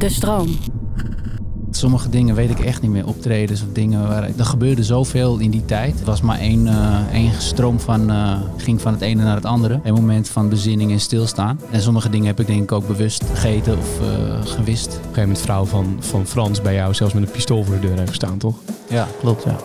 De stroom. Sommige dingen weet ik echt niet meer. Optredens of dingen waar er gebeurde zoveel in die tijd. Het was maar één, eh, één stroom van, eh, ging van het ene naar het andere. Een moment van bezinning en stilstaan. En sommige dingen heb ik denk ik ook bewust gegeten of eh, gewist. Op een gegeven moment vrouw van, van Frans bij jou zelfs met een pistool voor de deur heeft staan, toch? Ja, klopt. Ja.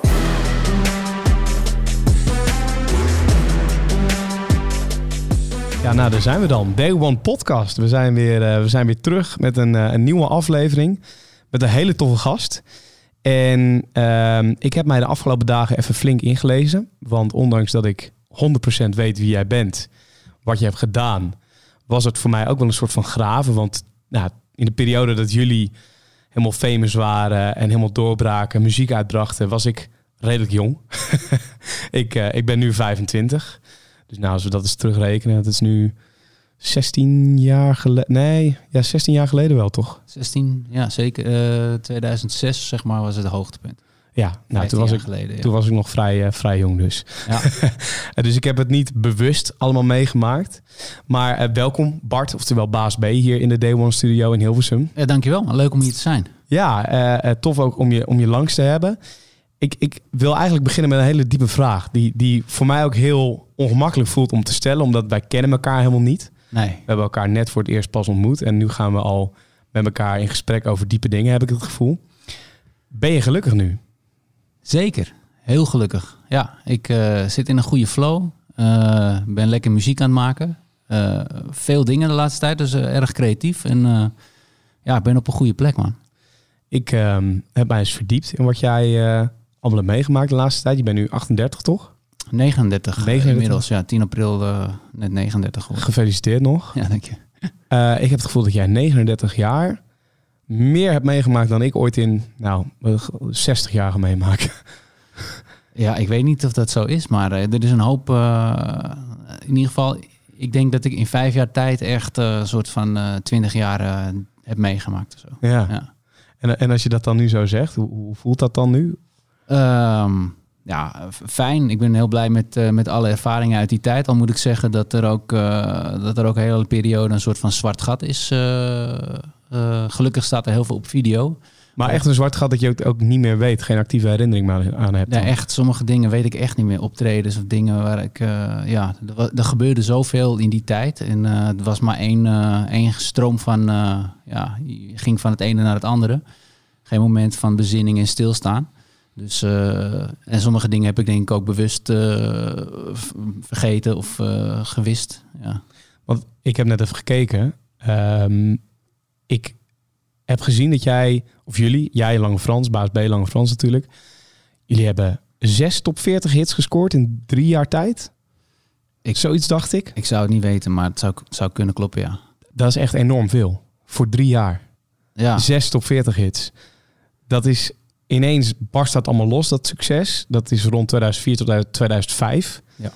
Ja, nou daar zijn we dan. Day One Podcast. We zijn weer, eh, we zijn weer terug met een, eh, een nieuwe aflevering. Met een hele toffe gast. En ehm, ik heb mij de afgelopen dagen even flink ingelezen. Want ondanks dat ik 100% weet wie jij bent, wat je hebt gedaan, was het voor mij ook wel een soort van graven. Want nou, in de periode dat jullie helemaal famous waren en helemaal doorbraken, muziek uitbrachten, was ik redelijk jong. ik, eh, ik ben nu 25. Dus nou, als we dat eens terugrekenen, dat is nu 16 jaar geleden. Nee, ja, 16 jaar geleden wel, toch? 16, ja zeker. Eh 2006 zeg maar was het hoogtepunt. Ja, nou, 15 toen was, ik, geleden. ja. toen was ik nog vrij, eh, vrij jong dus. Ja. Eh, dus ik heb het niet bewust allemaal meegemaakt. Maar eh, welkom Bart, oftewel Baas B, hier in de Day One Studio in Hilversum. Ja, dankjewel. Leuk om hier te zijn. Ja, eh, eh, tof ook om je, om je langs te hebben. Ik, ik wil eigenlijk beginnen met een hele diepe vraag. Die, die voor mij ook heel ongemakkelijk voelt om te stellen. Omdat wij kennen elkaar helemaal niet. Nee. We hebben elkaar net voor het eerst pas ontmoet. En nu gaan we al met elkaar in gesprek over diepe dingen, heb ik het gevoel. Ben je gelukkig nu? Zeker. Heel gelukkig. Ja, ik eh, zit in een goede flow. Eh, ben lekker muziek aan het maken. Eh, veel dingen de laatste tijd, dus erg creatief. En ja, ik ben op een goede plek, man. Ik ehm, heb mij eens verdiept in wat jij allemaal hebt meegemaakt de laatste tijd. Je bent nu 38, toch? 39, 39. inmiddels. Ja, 10 april eh, net 39 geworden. Gefeliciteerd nog. Ja, dank je. Eh, ik heb het gevoel dat jij 39 jaar meer hebt meegemaakt dan ik ooit in nou, 60 jaar ga meemaken. Ja, ik weet niet of dat zo is, maar eh, er is een hoop. eh, in ieder geval, ik denk dat ik in vijf jaar tijd echt eh, een soort van eh 20 jaar eh, heb meegemaakt. of Zo. Ja. Ja. En, en als je dat dan nu zo zegt, hoe, hoe voelt dat dan nu? Ehm, ja, fijn. Ik ben heel blij met, eh, met alle ervaringen uit die tijd. Al moet ik zeggen dat er ook, eh, dat er ook een hele periode een soort van zwart gat is. eh, gelukkig staat er heel veel op video. Maar echt een zwart gat dat je ook, ook niet meer weet, geen actieve herinnering meer aan hebt. Ja, dan. echt, sommige dingen weet ik echt niet meer. Optredens of dingen waar ik... ja, er, er gebeurde zoveel in die tijd. En het was maar één, één stroom van... ja, je ging van het ene naar het andere. Geen moment van bezinning en stilstaan. Dus, eh, en sommige dingen heb ik denk ik ook bewust eh, vergeten of eh, gewist. Ja. Want ik heb net even gekeken. Ehm, ik heb gezien dat jij, of jullie, jij Lange Frans, baas B Lange Frans natuurlijk. Jullie hebben zes top 40 hits gescoord in drie jaar tijd. Ik- Zoiets dacht ik. Ik zou het niet weten, maar het zou, het zou kunnen kloppen, ja. Dat is echt enorm veel. Voor drie jaar. Ja, Zes top 40 hits. Dat is ineens barst dat allemaal los, dat succes. Dat is rond 2004 tot 2005. Ja.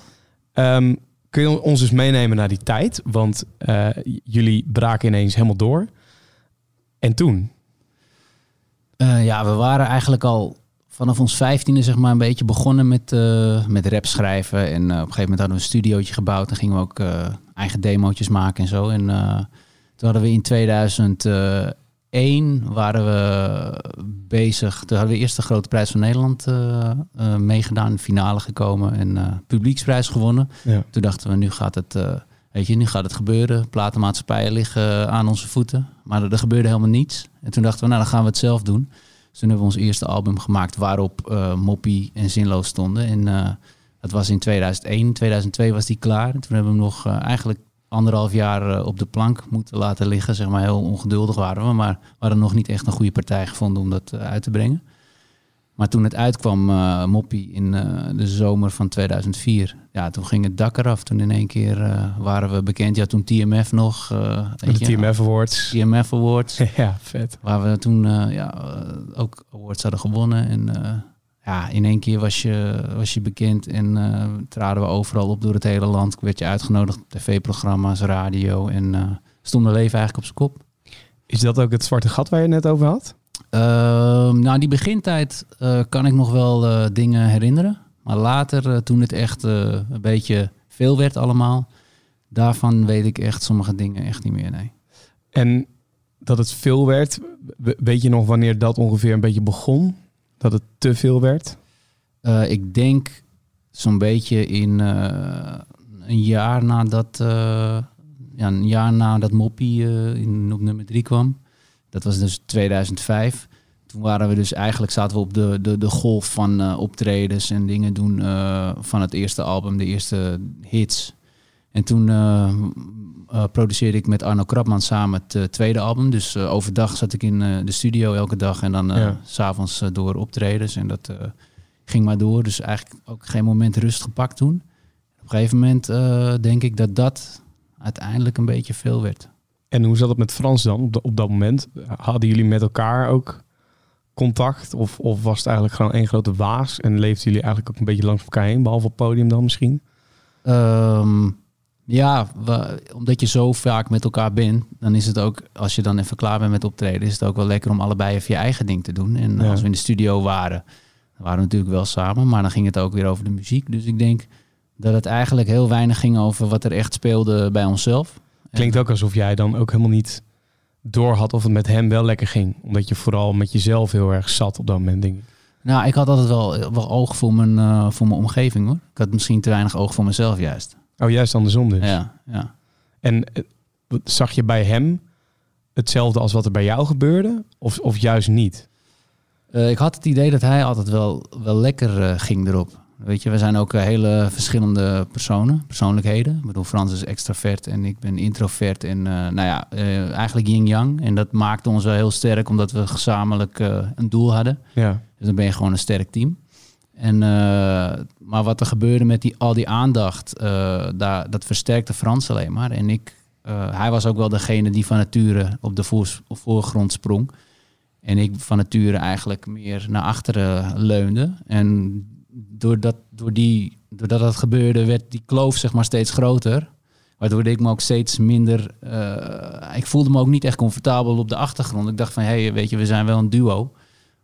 Ehm, kun je ons eens meenemen naar die tijd? Want eh, jullie braken ineens helemaal door. En toen? Eh, ja, we waren eigenlijk al vanaf ons vijftiende zeg maar een beetje begonnen met, eh, met rap schrijven. En op een gegeven moment hadden we een studiootje gebouwd en gingen we ook eigen demootjes maken en zo. En toen hadden we in 2001 waren we bezig. Toen hadden we eerst de Grote Prijs van Nederland eh, eh, meegedaan, finale gekomen en eh, publieksprijs gewonnen. Ja. Toen dachten we, nu gaat het, weet je, nu gaat het gebeuren. Platenmaatschappijen liggen aan onze voeten. Maar er, er gebeurde helemaal niets. En toen dachten we, nou, dan gaan we het zelf doen. Dus toen hebben we ons eerste album gemaakt waarop Moppie en Zinloos stonden. En dat was in 2001. 2002 was die klaar. En toen hebben we hem nog eigenlijk anderhalf jaar eh, op de plank moeten laten liggen. Zeg maar, heel ongeduldig waren we. Maar we hadden nog niet echt een goede partij gevonden om dat eh, uit te brengen. Maar toen het uitkwam, eh, Moppie, in de zomer van 2004, ja, toen ging het dak eraf. Toen in één keer waren we bekend. Ja, toen TMF nog. De je, TMF Awards. TMF Awards. ja, vet. Waar we toen ja, ook awards hadden gewonnen. En ja, in één keer was je, was je bekend en eh, traden we overal op door het hele land. Werd je uitgenodigd op tv-programma's, radio en eh stond mijn leven eigenlijk op zijn kop. Is dat ook het zwarte gat waar je het net over had? Ehm, nou, die begintijd eh, kan ik nog wel dingen herinneren. Maar later, toen het echt een beetje veel werd allemaal, daarvan weet ik echt sommige dingen echt niet meer, nee. En dat het veel werd. We- Weet je nog wanneer dat ongeveer een beetje begon? Dat het te veel werd? Eh, ik denk zo'n beetje in eh, een jaar nadat, eh, ja, een jaar nadat Moppie in, op nummer drie kwam. Dat was dus 2005. Toen waren we dus eigenlijk zaten we op de, de, de golf van optredens en dingen doen van het eerste album, de eerste hits. En toen eh, produceerde ik met Arno Krapman samen het eh, tweede album. Dus eh, overdag zat ik in de studio elke dag en dan Ja. s s'avonds door optredens. En dat ging maar door. Dus eigenlijk ook geen moment rust gepakt toen. Op een gegeven moment denk ik dat dat uiteindelijk een beetje veel werd. En hoe zat het met Frans dan op, de- op dat moment? Hadden jullie met elkaar ook contact? Of, of was het eigenlijk gewoon één grote waas? En leefden jullie eigenlijk ook een beetje langs elkaar heen? Behalve op het podium dan misschien? Ehm, ja, we- omdat je zo vaak met elkaar bent, dan is het ook, als je dan even klaar bent met optreden, is het ook wel lekker om allebei even je eigen ding te doen. En Ja. als we in de studio waren, dan waren we natuurlijk wel samen, maar dan ging het ook weer over de muziek. Dus ik denk dat het eigenlijk heel weinig ging over wat er echt speelde bij onszelf. Klinkt ook alsof jij dan ook helemaal niet door had of het met hem wel lekker ging. Omdat je vooral met jezelf heel erg zat op dat moment, denk ik. Nou, ik had altijd wel, wel oog voor mijn, eh, voor mijn omgeving hoor. Ik had misschien te weinig oog voor mezelf juist. Oh, juist andersom dus. Ja, ja. En eh, zag je bij hem hetzelfde als wat er bij jou gebeurde? Of, of juist niet? Eh, ik had het idee dat hij altijd wel, wel lekker eh, ging erop. Weet je, we zijn ook hele verschillende personen, persoonlijkheden. Ik bedoel, Frans is extravert en ik ben introvert. En nou ja, eigenlijk yin-yang. En dat maakte ons wel heel sterk, omdat we gezamenlijk een doel hadden. Ja. Dus dan ben je gewoon een sterk team. En, eh, maar wat er gebeurde met die, al die aandacht, eh, dat versterkte Frans alleen maar. En ik, eh, hij was ook wel degene die van nature op de voor, voorgrond sprong. En ik van nature eigenlijk meer naar achteren leunde. En doordat, door die, dat gebeurde, werd die kloof zeg maar steeds groter. Waardoor ik me ook steeds minder... ik voelde me ook niet echt comfortabel op de achtergrond. Ik dacht van, hé, hey, weet je, we zijn wel een duo.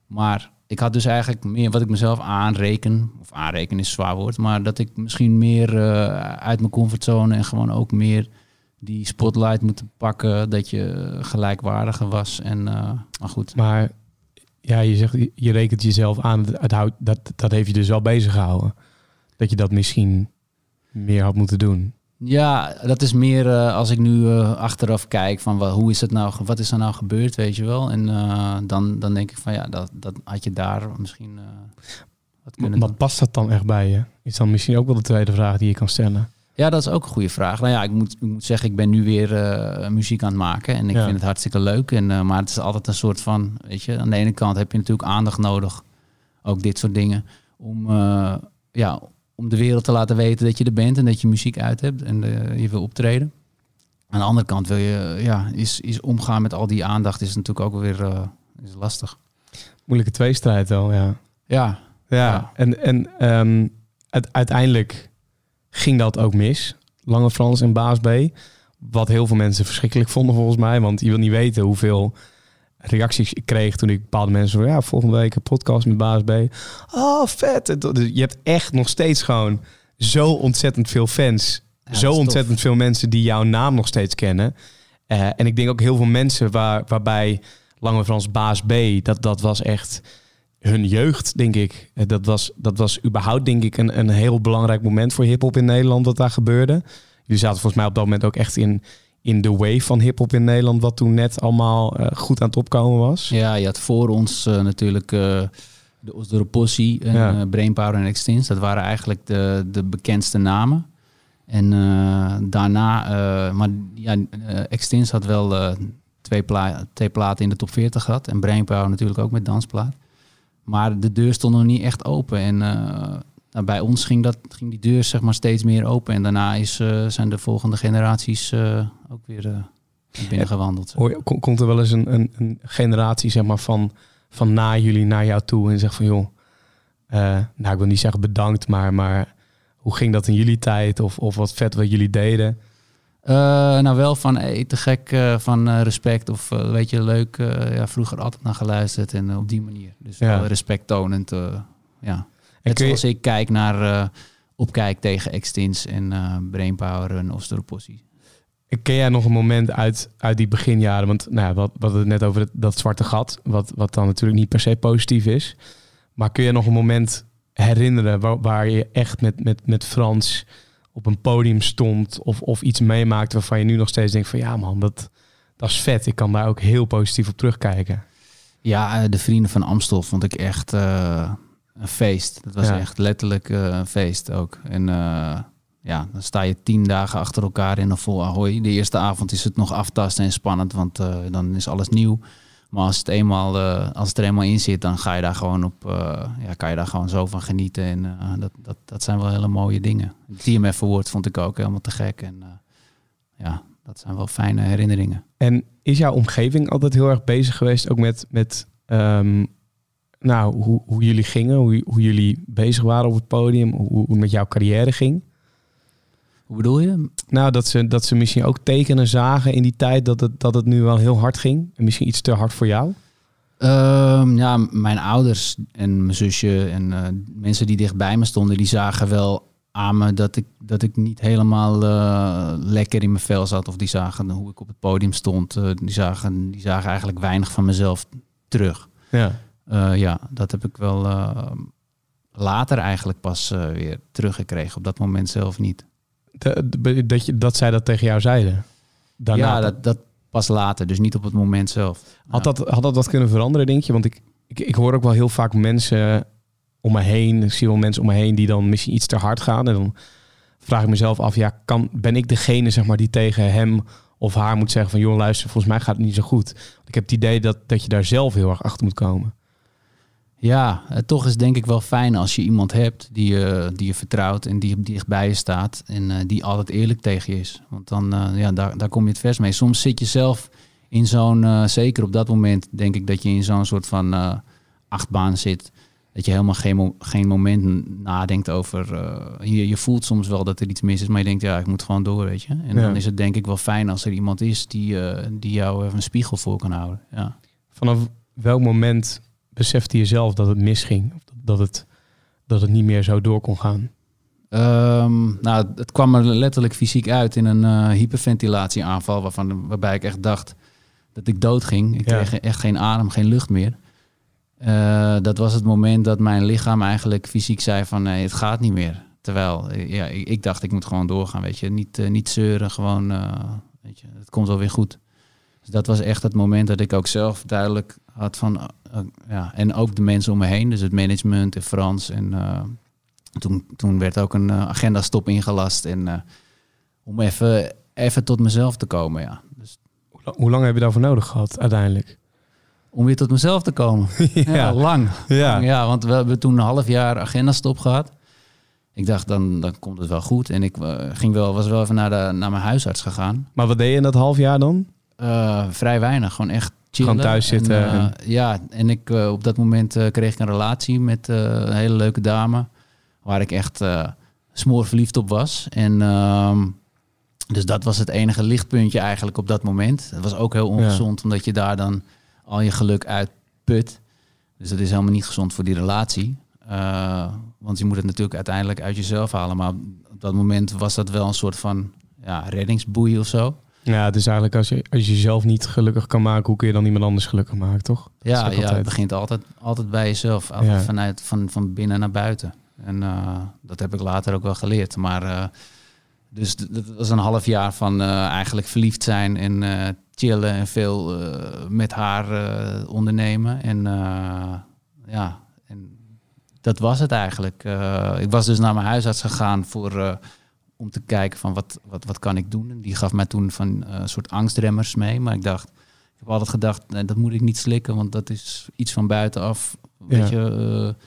Maar ik had dus eigenlijk meer wat ik mezelf aanreken. Of aanreken is zwaar woord. Maar dat ik misschien meer eh, uit mijn comfortzone en gewoon ook meer die spotlight moeten pakken. Dat je gelijkwaardiger was. En, eh, maar goed. Maar ja, je zegt, je- rekent jezelf aan. Het houdt, dat, dat heeft je dus wel bezig gehouden. Dat je dat misschien meer had moeten doen. Ja, dat is meer eh, als ik nu eh, achteraf kijk van wa- hoe is het nou, wat is er nou gebeurd, weet je wel. En eh, dan, dan denk ik van ja, dat, dat had je daar misschien wat kunnen Maar doen. past dat dan echt bij je? Is dan misschien ook wel de tweede vraag die je kan stellen. Ja, dat is ook een goede vraag. Nou ja, ik moet, ik moet zeggen, ik ben nu weer muziek aan het maken en ik Ja. vind het hartstikke leuk. En, maar het is altijd een soort van, weet je, aan de ene kant heb je natuurlijk aandacht nodig, ook dit soort dingen, om, ja, om de wereld te laten weten dat je er bent en dat je muziek uit hebt en eh, je wil optreden. Aan de andere kant wil je, ja, is, is omgaan met al die aandacht is natuurlijk ook weer eh, is lastig. Moeilijke tweestrijd wel, ja. Ja, Ja, Ja. en, en ehm, het, uiteindelijk ging dat ook mis. Lange Frans en Baas B. Wat heel veel mensen verschrikkelijk vonden volgens mij. Want je wil niet weten hoeveel reacties ik kreeg toen ik bepaalde mensen van... Ja, volgende week een podcast met Baas B. Oh, vet. Je hebt echt nog steeds gewoon zo ontzettend veel fans. Ja, zo tof. ontzettend veel mensen die jouw naam nog steeds kennen. Eh, en ik denk ook heel veel mensen waar, waarbij Lange Frans Baas B... Dat, dat was echt hun jeugd, denk ik. Eh, Dat was, dat was überhaupt, denk ik, een, een heel belangrijk moment voor hip-hop in Nederland, wat daar gebeurde. Jullie zaten volgens mij op dat moment ook echt in, in de wave van hip-hop in Nederland, wat toen net allemaal eh, goed aan het opkomen was. Ja, je had voor ons eh, natuurlijk eh, de Osdoropossi en Ja. Brainpower en Extins. Dat waren eigenlijk de, de bekendste namen. En daarna, maar ja, Extins had wel twee, pla twee platen in de top 40 gehad. En Brainpower natuurlijk ook met dansplaat. Maar de deur stond nog niet echt open. En nou, bij ons ging, dat, ging die deur zeg maar steeds meer open. En daarna is, eh, zijn de volgende generaties eh, ook weer uh, binnengewandeld. Hoor Komt er wel eens een, een, een generatie zeg maar, van, van na jullie naar jou toe en zegt van joh, eh, nou ik wil niet zeggen bedankt, maar, maar hoe ging dat in jullie tijd? Of, of wat vet wat jullie deden? Nou, wel van hey, te gek van respect of weet je, leuk. ja, vroeger altijd naar geluisterd en op die manier. Dus ja. wel respect tonend. ja. Net zoals je... ik kijk naar opkijk tegen Extins en Brainpower en Osteropossie. ken jij nog een moment uit, uit die beginjaren? Want nou ja, wat, wat het net over het, dat zwarte gat, wat, wat dan natuurlijk niet per se positief is. Maar kun je nog een moment herinneren waar, waar je echt met, met, met Frans op een podium stond of, of iets meemaakt waarvan je nu nog steeds denkt van ja man, dat, dat is vet. Ik kan daar ook heel positief op terugkijken. Ja, eh, de Vrienden van Amstel vond ik echt uh, een feest. Dat was Ja. echt letterlijk eh, een feest ook. En eh, ja, dan sta je tien dagen achter elkaar in een vol Ahoy. De eerste avond is het nog aftasten en spannend, want eh, dan is alles nieuw. Maar als het, eenmaal, als het er eenmaal in zit, dan ga je daar gewoon op, ja, kan je daar gewoon zo van genieten. En dat, dat, dat zijn wel hele mooie dingen. Het TMF Award vond ik ook helemaal te gek. En ja, dat zijn wel fijne herinneringen. En is jouw omgeving altijd heel erg bezig geweest ook met, met ehm, nou, hoe, hoe jullie gingen, hoe, hoe jullie bezig waren op het podium, hoe, hoe het met jouw carrière ging? Hoe bedoel je? Nou, dat ze, dat ze misschien ook tekenen zagen in die tijd dat het, dat het nu wel heel hard ging. En misschien iets te hard voor jou. Ehm, ja, mijn ouders en mijn zusje en eh, mensen die dichtbij me stonden, die zagen wel aan me dat ik, dat ik niet helemaal eh, lekker in mijn vel zat. Of die zagen hoe ik op het podium stond. Eh, die, zagen, die zagen eigenlijk weinig van mezelf terug. Ja. Eh, ja, dat heb ik wel eh, later eigenlijk pas eh, weer teruggekregen. Op dat moment zelf niet. Dat, je, dat zij dat tegen jou zeiden. Daarna, ja, dat, dat pas later. Dus niet op het moment zelf. Had, dat, had dat wat kunnen veranderen, denk je? Want ik, ik, ik hoor ook wel heel vaak mensen om me heen. Ik zie wel mensen om me heen die dan misschien iets te hard gaan. En dan vraag ik mezelf af, ja, kan, ben ik degene zeg maar, die tegen hem of haar moet zeggen van... joh, luister, volgens mij gaat het niet zo goed. Ik heb het idee dat, dat je daar zelf heel erg achter moet komen. Ja, eh, toch is het denk ik wel fijn als je iemand hebt die je, die je vertrouwt en die dichtbij je staat en eh, die altijd eerlijk tegen je is. Want dan, eh, ja, daar, daar kom je het vers mee. Soms zit je zelf in zo'n, zeker op dat moment, denk ik dat je in zo'n soort van achtbaan zit. Dat je helemaal geen, mo- geen moment nadenkt over. je, je voelt soms wel dat er iets mis is, maar je denkt, ja, ik moet gewoon door, weet je. En Ja. dan is het denk ik wel fijn als er iemand is die, die jou even een spiegel voor kan houden. Ja. Vanaf welk moment besefte je zelf dat het misging? Of dat het, dat het niet meer zo door kon gaan? Ehm, nou, het kwam er letterlijk fysiek uit in een eh, hyperventilatieaanval, waarvan, waarbij ik echt dacht dat ik doodging. Ik Ja. kreeg echt geen adem, geen lucht meer. Eh, dat was het moment dat mijn lichaam eigenlijk fysiek zei van nee, het gaat niet meer. Terwijl eh, ja, ik, ik dacht ik moet gewoon doorgaan, weet je. Niet, niet zeuren, gewoon, weet je, het komt wel weer goed. Dus dat was echt het moment dat ik ook zelf duidelijk had van, ja, en ook de mensen om me heen, dus het management en Frans en... eh, toen, toen werd ook een eh, agenda-stop ingelast. En eh, om even, even tot mezelf te komen, ja. Dus Hoe la- Hoe lang heb je daarvoor nodig gehad uiteindelijk? om weer tot mezelf te komen. ja. lang. ja. Ja, want we hebben toen een half jaar agenda-stop gehad. Ik dacht, dan, dan komt het wel goed. En ik ging wel, was wel even naar, de, naar mijn huisarts gegaan. Maar wat deed je in dat half jaar dan? Vrij weinig, gewoon echt chillen. Gewoon thuis zitten En, eh, en- Ja, en ik, eh, op dat moment eh, kreeg ik een relatie met een hele leuke dame. Waar ik echt eh smoorverliefd op was. En ehm, dus dat was het enige lichtpuntje eigenlijk op dat moment. Het was ook heel ongezond, omdat je daar dan al je geluk uitput. Dus dat is helemaal niet gezond voor die relatie. Want je moet het natuurlijk uiteindelijk uit jezelf halen. Maar op dat moment was dat wel een soort van ja, reddingsboei of zo. Ja, het is eigenlijk als je, als je jezelf niet gelukkig kan maken, hoe kun je dan iemand anders gelukkig maken, toch? Dat Ja, ja het begint altijd, altijd bij jezelf. Altijd Ja. vanuit van, van binnen naar buiten. En eh, dat heb ik later ook wel geleerd. Maar eh, dus dat was een half jaar van eh, eigenlijk verliefd zijn en chillen en veel met haar ondernemen. En ja, en dat was het eigenlijk. Ik was dus naar mijn huisarts gegaan voor, om te kijken van wat, wat, wat kan ik doen. En die gaf mij toen van eh, een soort angstremmers mee. Maar ik dacht, ik heb altijd gedacht, nee, dat moet ik niet slikken, want dat is iets van buitenaf. Weet Ja. je, eh,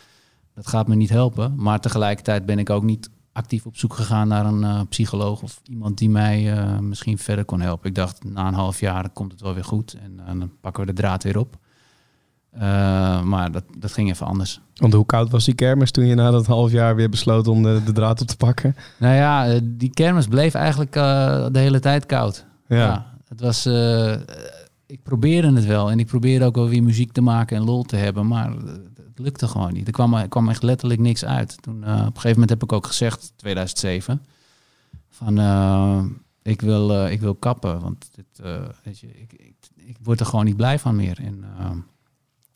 dat gaat me niet helpen. Maar tegelijkertijd ben ik ook niet actief op zoek gegaan naar een eh, psycholoog of iemand die mij misschien verder kon helpen. Ik dacht, na een half jaar komt het wel weer goed en dan pakken we de draad weer op. Eh, maar dat, dat ging even anders. Want hoe koud was die kermis toen je na dat half jaar weer besloot om de, de draad op te pakken? Nou ja, eh, die kermis bleef eigenlijk eh, de hele tijd koud. Ja. Ja, het was. ik probeerde het wel en ik probeerde ook wel weer muziek te maken en lol te hebben, maar het lukte gewoon niet. Er kwam, er kwam echt letterlijk niks uit. Toen, op een gegeven moment heb ik ook gezegd, 2007, van ik wil, ik wil kappen, want dit, weet je, ik, ik, ik word er gewoon niet blij van meer. En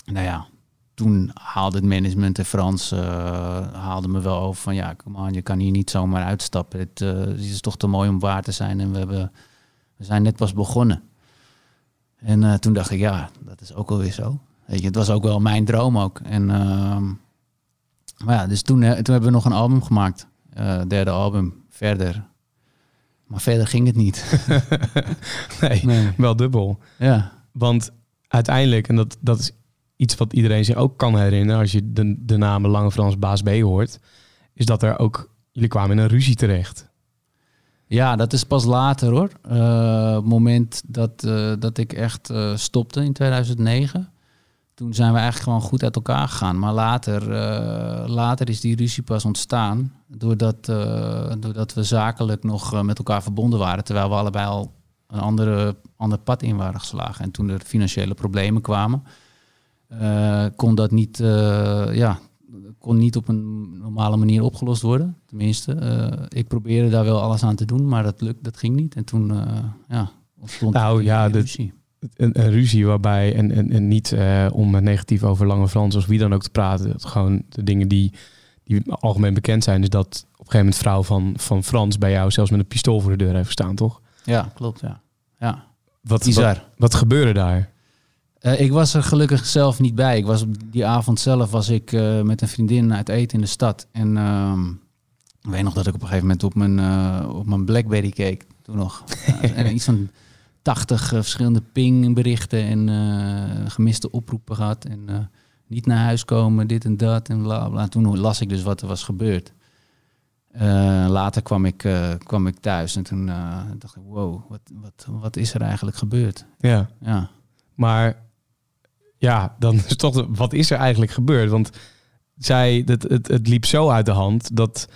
nou ja, toen haalde het management en Frans eh, haalde me wel over van ja, kom aan, je kan hier niet zomaar uitstappen. Het, eh, het is toch te mooi om waar te zijn en we, hebben, we zijn net pas begonnen. En eh, toen dacht ik, ja, dat is ook alweer zo. Weet je, het was ook wel mijn droom ook. En, ehm, maar ja, dus toen, toen hebben we nog een album gemaakt. Derde album, verder. Maar verder ging het niet. nee, Nee. wel dubbel. Ja, Want uiteindelijk, en dat, dat is iets wat iedereen zich ook kan herinneren als je de, de namen Lange Frans Baas B hoort, is dat er ook, jullie kwamen in een ruzie terecht. Ja, dat is pas later hoor. Eh, het moment dat, eh, dat ik echt eh, stopte in 2009. Toen zijn we eigenlijk gewoon goed uit elkaar gegaan. Maar later, later is die ruzie pas ontstaan. Doordat, doordat we zakelijk nog met elkaar verbonden waren. Terwijl we allebei al een andere, ander pad in waren geslagen. En toen er financiële problemen kwamen, kon dat niet, eh, ja, kon niet op een normale manier opgelost worden. Tenminste, eh, ik probeerde daar wel alles aan te doen, maar dat lukt, dat ging niet. En toen, eh, ja, ontstond Nou, ja, de- ruzie. Een, een ruzie waarbij, en, en, en niet eh, om negatief over Lange Frans of wie dan ook te praten, gewoon de dingen die, die algemeen bekend zijn, is dat op een gegeven moment vrouw van, van Frans bij jou zelfs met een pistool voor de deur heeft gestaan, toch? Ja, klopt, ja. ja. Wat, Bizar. wat, wat gebeurde daar? Eh, ik was er gelukkig zelf niet bij. Ik was op die avond zelf was ik eh, met een vriendin uit eten in de stad. En ehm, ik weet nog dat ik op een gegeven moment op mijn, eh, op mijn Blackberry keek. Toen nog. En iets van 80 eh, verschillende pingberichten en gemiste oproepen gehad. En niet naar huis komen, dit en dat en bla bla. Toen las ik dus wat er was gebeurd. Later kwam ik, kwam ik thuis en toen dacht ik, wow, wat, wat, wat is er eigenlijk gebeurd? Ja, Ja. maar ja, dan is toch, de- wat is er eigenlijk gebeurd? Want zij, het, het, het liep zo uit de hand dat,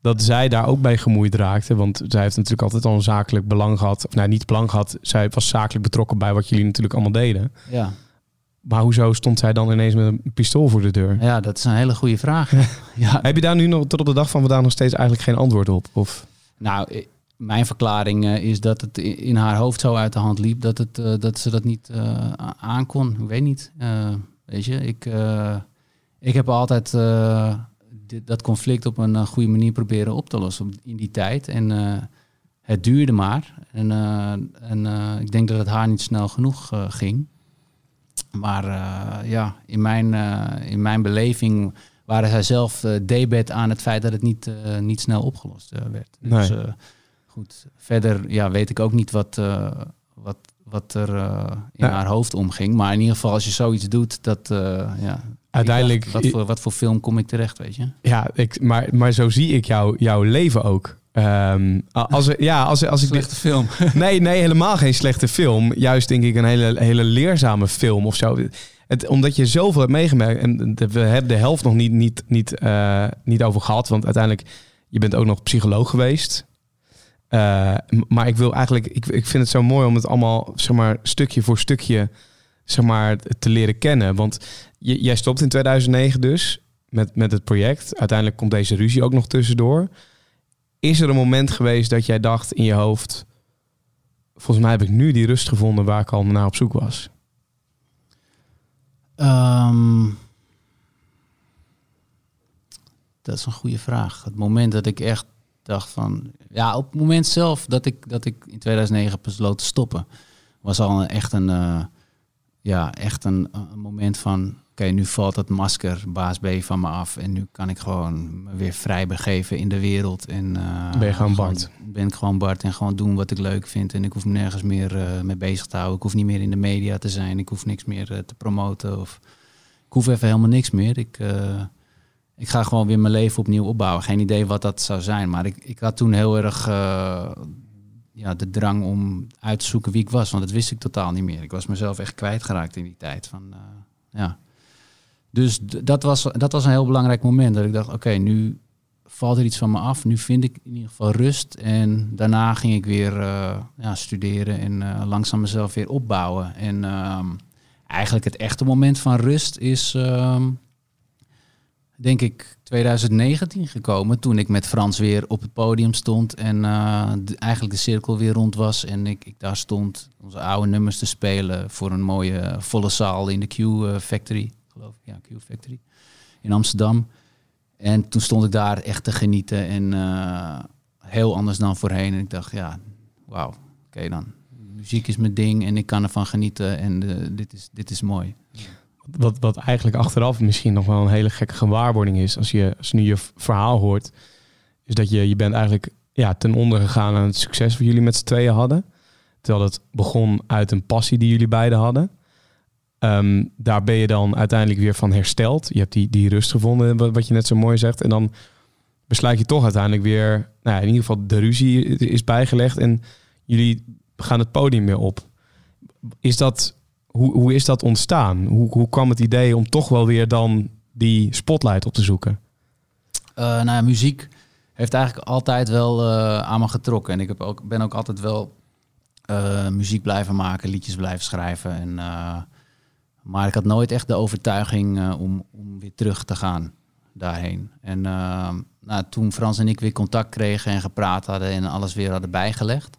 dat zij daar ook bij gemoeid raakte. Want zij heeft natuurlijk altijd al een zakelijk belang gehad. Of nou, niet belang gehad. Zij was zakelijk betrokken bij wat jullie natuurlijk allemaal deden. ja. Maar hoezo stond zij dan ineens met een pistool voor de deur? Ja, dat is een hele goede vraag. ja. Heb je daar nu nog tot op de dag van vandaag nog steeds eigenlijk geen antwoord op? Of Nou, mijn verklaring eh, is dat het in haar hoofd zo uit de hand liep dat, het, eh, dat ze dat niet a- aankon. Ik weet niet. Weet je, ik, ik heb altijd dit, dat conflict op een goede manier proberen op te lossen in die tijd. En het duurde maar. En, en ik denk dat het haar niet snel genoeg ging. Maar ja, in mijn, in mijn beleving waren zij zelf debet aan het feit dat het niet, niet snel opgelost werd. Dus Nee. Goed, verder ja, weet ik ook niet wat, eh, wat, wat er eh, in Ja. haar hoofd omging. Maar in ieder geval, als je zoiets doet, dat eh, ja. Uiteindelijk- Wat voor, wat voor film kom ik terecht, weet je? ja, ik, maar, maar zo zie ik jou, jouw leven ook. A- als, ja, als, als ik Slechte film. Nee, nee, helemaal geen slechte film. Juist denk ik een hele, hele leerzame film of zo. Het, omdat je zoveel hebt meegemaakt. En de- we hebben de helft nog niet, niet, niet, niet over gehad. Want uiteindelijk, je bent ook nog psycholoog geweest. Eh, maar ik wil eigenlijk, ik, ik vind het zo mooi om het allemaal, zeg maar, stukje voor stukje, zeg maar, te leren kennen. Want jij stopt in 2009 dus met, met het project. Uiteindelijk komt deze ruzie ook nog tussendoor. Is er een moment geweest dat jij dacht in je hoofd, volgens mij heb ik nu die rust gevonden waar ik al naar op zoek was? Ehm, dat is een goede vraag. Het moment dat ik echt dacht van... Ja, op het moment zelf dat ik, dat ik in 2009 besloot te stoppen... was al een, echt een... eh, ja, echt een, een moment van... Oké, nu valt het masker baas B van me af... en nu kan ik gewoon me weer vrij begeven in de wereld. En, eh, Ben je gewoon Bart? Ben ik gewoon Bart en gewoon doen wat ik leuk vind. En ik hoef me nergens meer eh, mee bezig te houden. Ik hoef niet meer in de media te zijn. Ik hoef niks meer te promoten. Of, ik hoef even helemaal niks meer. Ik, ik ga gewoon weer mijn leven opnieuw opbouwen. Geen idee wat dat zou zijn. Maar ik, ik had toen heel erg eh, ja, de drang om uit te zoeken wie ik was. Want dat wist ik totaal niet meer. Ik was mezelf echt kwijtgeraakt in die tijd. Van, eh, ja. Dus dat was, dat was een heel belangrijk moment. Dat ik dacht, oké, nu valt er iets van me af. Nu vind ik in ieder geval rust. En daarna ging ik weer eh, ja, studeren en langzaam mezelf weer opbouwen. En ehm, eigenlijk het echte moment van rust is... ehm, denk ik 2019 gekomen. Toen ik met Frans weer op het podium stond. En eh, eigenlijk de cirkel weer rond was. En ik, ik daar stond onze oude nummers te spelen. Voor een mooie eh, volle zaal in de Q eh, Factory. Geloof ik. Ja, Q Factory. In Amsterdam. En toen stond ik daar echt te genieten. En heel anders dan voorheen. En ik dacht, ja, wauw. Oké dan. Muziek is mijn ding en ik kan ervan genieten. En dit, is, dit is mooi. Wat, wat eigenlijk achteraf misschien nog wel een hele gekke gewaarwording is, als je, als je nu je verhaal hoort, is dat je, je bent eigenlijk ja, ten onder gegaan aan het succes wat jullie met z'n tweeën hadden. Terwijl het begon uit een passie die jullie beiden hadden. Ehm, daar ben je dan uiteindelijk weer van hersteld. Je hebt die, die rust gevonden, wat, je net zo mooi zegt. En dan besluit je toch uiteindelijk weer, nou in ieder geval de ruzie is bijgelegd en jullie gaan het podium weer op. Is dat, hoe, hoe is dat ontstaan? Hoe, hoe kwam het idee om toch wel weer dan die spotlight op te zoeken? Eh, nou ja, muziek heeft eigenlijk altijd wel eh, aan me getrokken. En ik heb ook, ben ook altijd wel eh, muziek blijven maken, liedjes blijven schrijven. En, maar ik had nooit echt de overtuiging om, om weer terug te gaan daarheen. En nou, toen Frans en ik weer contact kregen en gepraat hadden en alles weer hadden bijgelegd.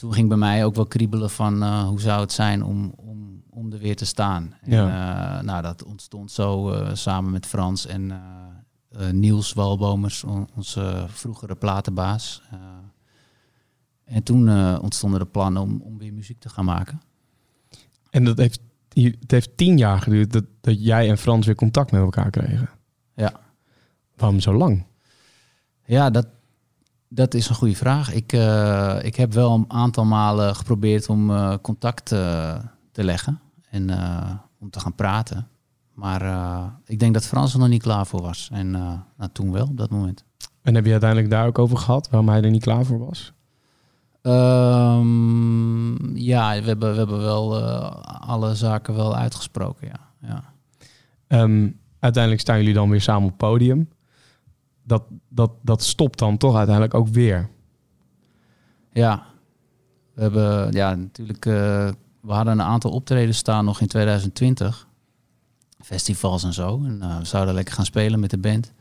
Toen ging bij mij ook wel kriebelen van eh, hoe zou het zijn om, om, om er weer te staan. En, eh, nou, dat ontstond zo eh, samen met Frans en Niels Walbomers, on- onze vroegere platenbaas. En toen ontstonden de plannen om, om weer muziek te gaan maken. En dat heeft, het heeft tien jaar geduurd dat, dat jij en Frans weer contact met elkaar kregen. Ja. Waarom zo lang? Ja, dat, dat is een goede vraag. Ik, eh, ik heb wel een aantal malen geprobeerd om eh, contact eh, te leggen en om te gaan praten. Maar ik denk dat Frans er nog niet klaar voor was. En nou, toen wel, op dat moment. En heb je uiteindelijk daar ook over gehad, waarom hij er niet klaar voor was? Ehm, ja, we hebben, we hebben wel alle zaken wel uitgesproken, ja. ja. Ehm, uiteindelijk staan jullie dan weer samen op het podium. Dat, dat, dat stopt dan toch uiteindelijk ook weer. Ja, we hebben ja, natuurlijk. eh, we hadden een aantal optredens staan nog in 2020. Festivals en zo. En eh, we zouden lekker gaan spelen met de band.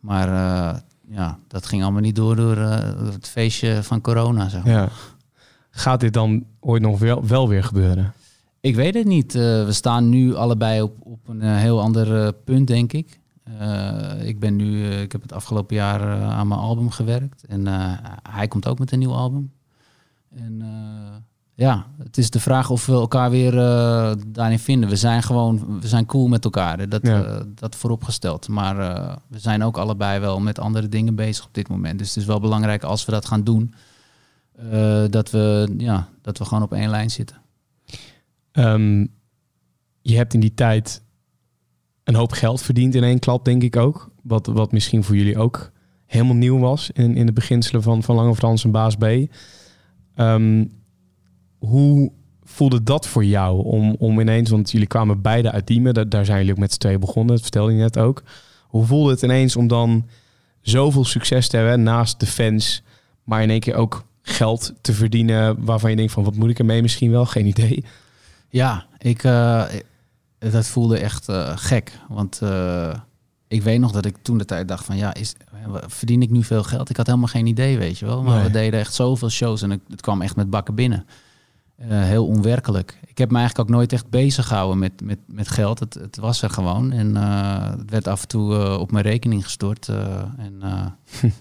Maar eh, ja, dat ging allemaal niet door door het feestje van corona. Zeg maar. Ja. Gaat dit dan ooit nog wel, wel weer gebeuren? Ik weet het niet. We staan nu allebei op, op een heel ander punt, denk ik. Eh, ik ben nu, eh, ik heb het afgelopen jaar eh, aan mijn album gewerkt. En hij komt ook met een nieuw album. En ja, het is de vraag of we elkaar weer daarin vinden. We zijn gewoon, we zijn cool met elkaar. hè. Dat, Ja. dat vooropgesteld. Maar we zijn ook allebei wel met andere dingen bezig op dit moment. Dus het is wel belangrijk als we dat gaan doen. dat, we, ja, dat we gewoon op één lijn zitten. Ehm, je hebt in die tijd een hoop geld verdiend in één klap, denk ik ook. Wat, wat misschien voor jullie ook helemaal nieuw was in, in de beginselen van, van Lange Frans en Baas B. Ehm, hoe voelde dat voor jou om, om ineens, want jullie kwamen beide uit Diemen, daar, daar zijn jullie ook met z'n tweeën begonnen, dat vertelde je net ook. Hoe voelde het ineens om dan zoveel succes te hebben naast de fans, maar in één keer ook geld te verdienen waarvan je denkt van wat moet ik ermee misschien wel, geen idee. Ja, ik, eh, dat voelde echt eh, gek. Want eh, ik weet nog dat ik toen de tijd dacht van ja, is, verdien ik nu veel geld? Ik had helemaal geen idee, weet je wel. Maar Nee. we deden echt zoveel shows en het, het kwam echt met bakken binnen. Eh, heel onwerkelijk. Ik heb me eigenlijk ook nooit echt bezig gehouden met, met, met geld. Het, het was er gewoon. En eh, het werd af en toe eh, op mijn rekening gestort. eh, en eh,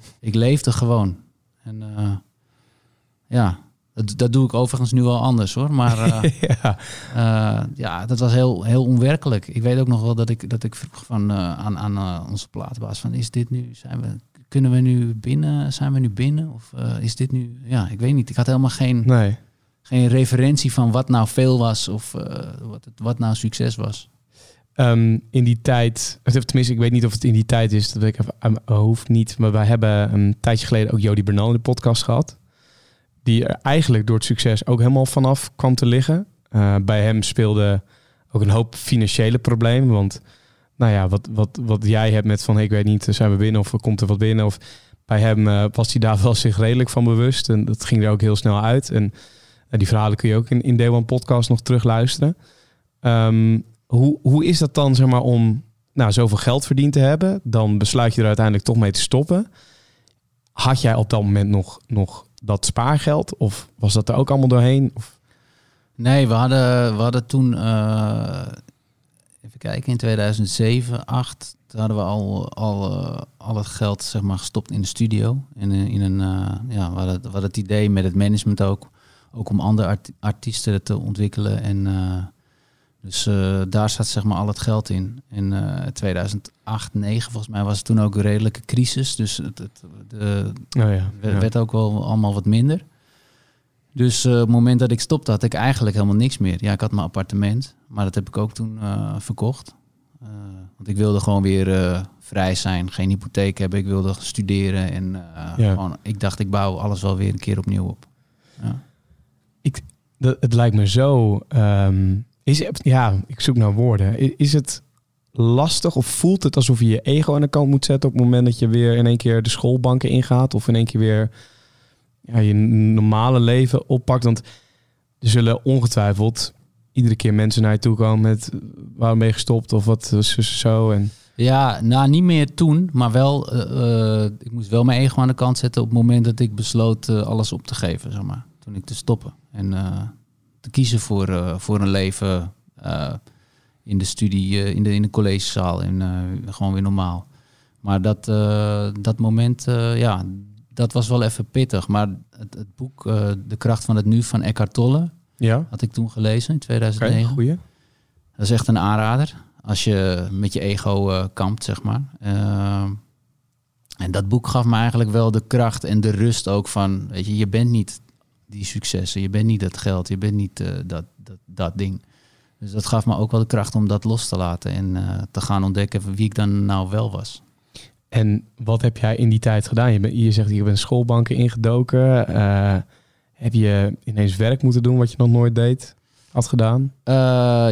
ik leefde gewoon. En eh, ja, dat, dat doe ik overigens nu wel anders hoor. Maar eh, ja. eh, ja, dat was heel, heel onwerkelijk. Ik weet ook nog wel dat ik, dat ik vroeg van, eh, aan, aan onze platenbaas van... is dit nu, zijn we, kunnen we nu binnen, zijn we nu binnen? Of is dit nu... Ja, ik weet niet. Ik had helemaal geen, Nee. geen referentie van wat nou veel was... of wat, het, wat nou succes was. Ehm, in die tijd, tenminste, ik weet niet of het in die tijd is, dat weet ik even aan mijn hoofd niet. Maar wij hebben een tijdje geleden ook Jody Bernal in de podcast gehad. Die er eigenlijk door het succes ook helemaal vanaf kwam te liggen. Eh, bij hem speelde ook een hoop financiële problemen. Want nou ja, wat, wat, wat jij hebt met van ik weet niet, zijn we binnen of komt er wat binnen? Of bij hem eh, was hij daar wel zich redelijk van bewust. En dat ging er ook heel snel uit. En eh, die verhalen kun je ook in, in Day One Podcast nog terugluisteren. Ehm, hoe, hoe is dat dan, zeg maar, om nou, zoveel geld verdiend te hebben. Dan besluit je er uiteindelijk toch mee te stoppen. Had jij op dat moment nog, nog dat spaargeld? Of was dat er ook allemaal doorheen? Of... Nee, we hadden, we hadden toen, uh, even kijken, in 2007, 8, toen hadden we al, al, uh, al het geld zeg maar, gestopt in de studio. In, in een, ja, we hadden, we het idee met het management ook, ook om andere art artiesten te ontwikkelen. En dus uh, daar zat zeg maar al het geld in. In uh, 2008, 9 volgens mij was het toen ook een redelijke crisis. Dus het, het de, oh ja, werd ook wel allemaal wat minder. Dus uh, op het moment dat ik stopte had ik eigenlijk helemaal niks meer. Ja, ik had mijn appartement, maar dat heb ik ook toen uh, verkocht. Want ik wilde gewoon weer vrij zijn, geen hypotheek hebben. Ik wilde studeren en ja. gewoon, ik dacht ik bouw alles wel weer een keer opnieuw op. Ja. Ik, dat, het lijkt me zo... Um is, ja, ik zoek naar woorden. Is het lastig of voelt het alsof je je ego aan de kant moet zetten op het moment dat je weer in één keer de schoolbanken ingaat of in één keer weer ja, je normale leven oppakt? Want er zullen ongetwijfeld iedere keer mensen naar je toe komen met waarom ben je gestopt of wat is zo en ja, nou niet meer toen, maar wel uh, uh, ik moest wel mijn ego aan de kant zetten op het moment dat ik besloot alles op te geven, zeg maar, toen ik te stoppen en te kiezen voor, uh, voor een leven uh, in de studie, uh, in, de, in de collegezaal en gewoon weer normaal. Maar dat, dat moment, ja, dat was wel even pittig. Maar het, het boek De kracht van het nu van Eckhart Tolle ja. had ik toen gelezen in 2009. Okay, goeie. Dat is echt een aanrader als je met je ego kampt, zeg maar. en dat boek gaf me eigenlijk wel de kracht en de rust ook van, weet je, je bent niet die successen. Je bent niet dat geld, je bent niet uh, dat, dat, dat ding. Dus dat gaf me ook wel de kracht om dat los te laten en uh, te gaan ontdekken wie ik dan nou wel was. En wat heb jij in die tijd gedaan? Je, bent, je zegt, je bent schoolbanken ingedoken. Uh, heb je ineens werk moeten doen wat je nog nooit deed, had gedaan?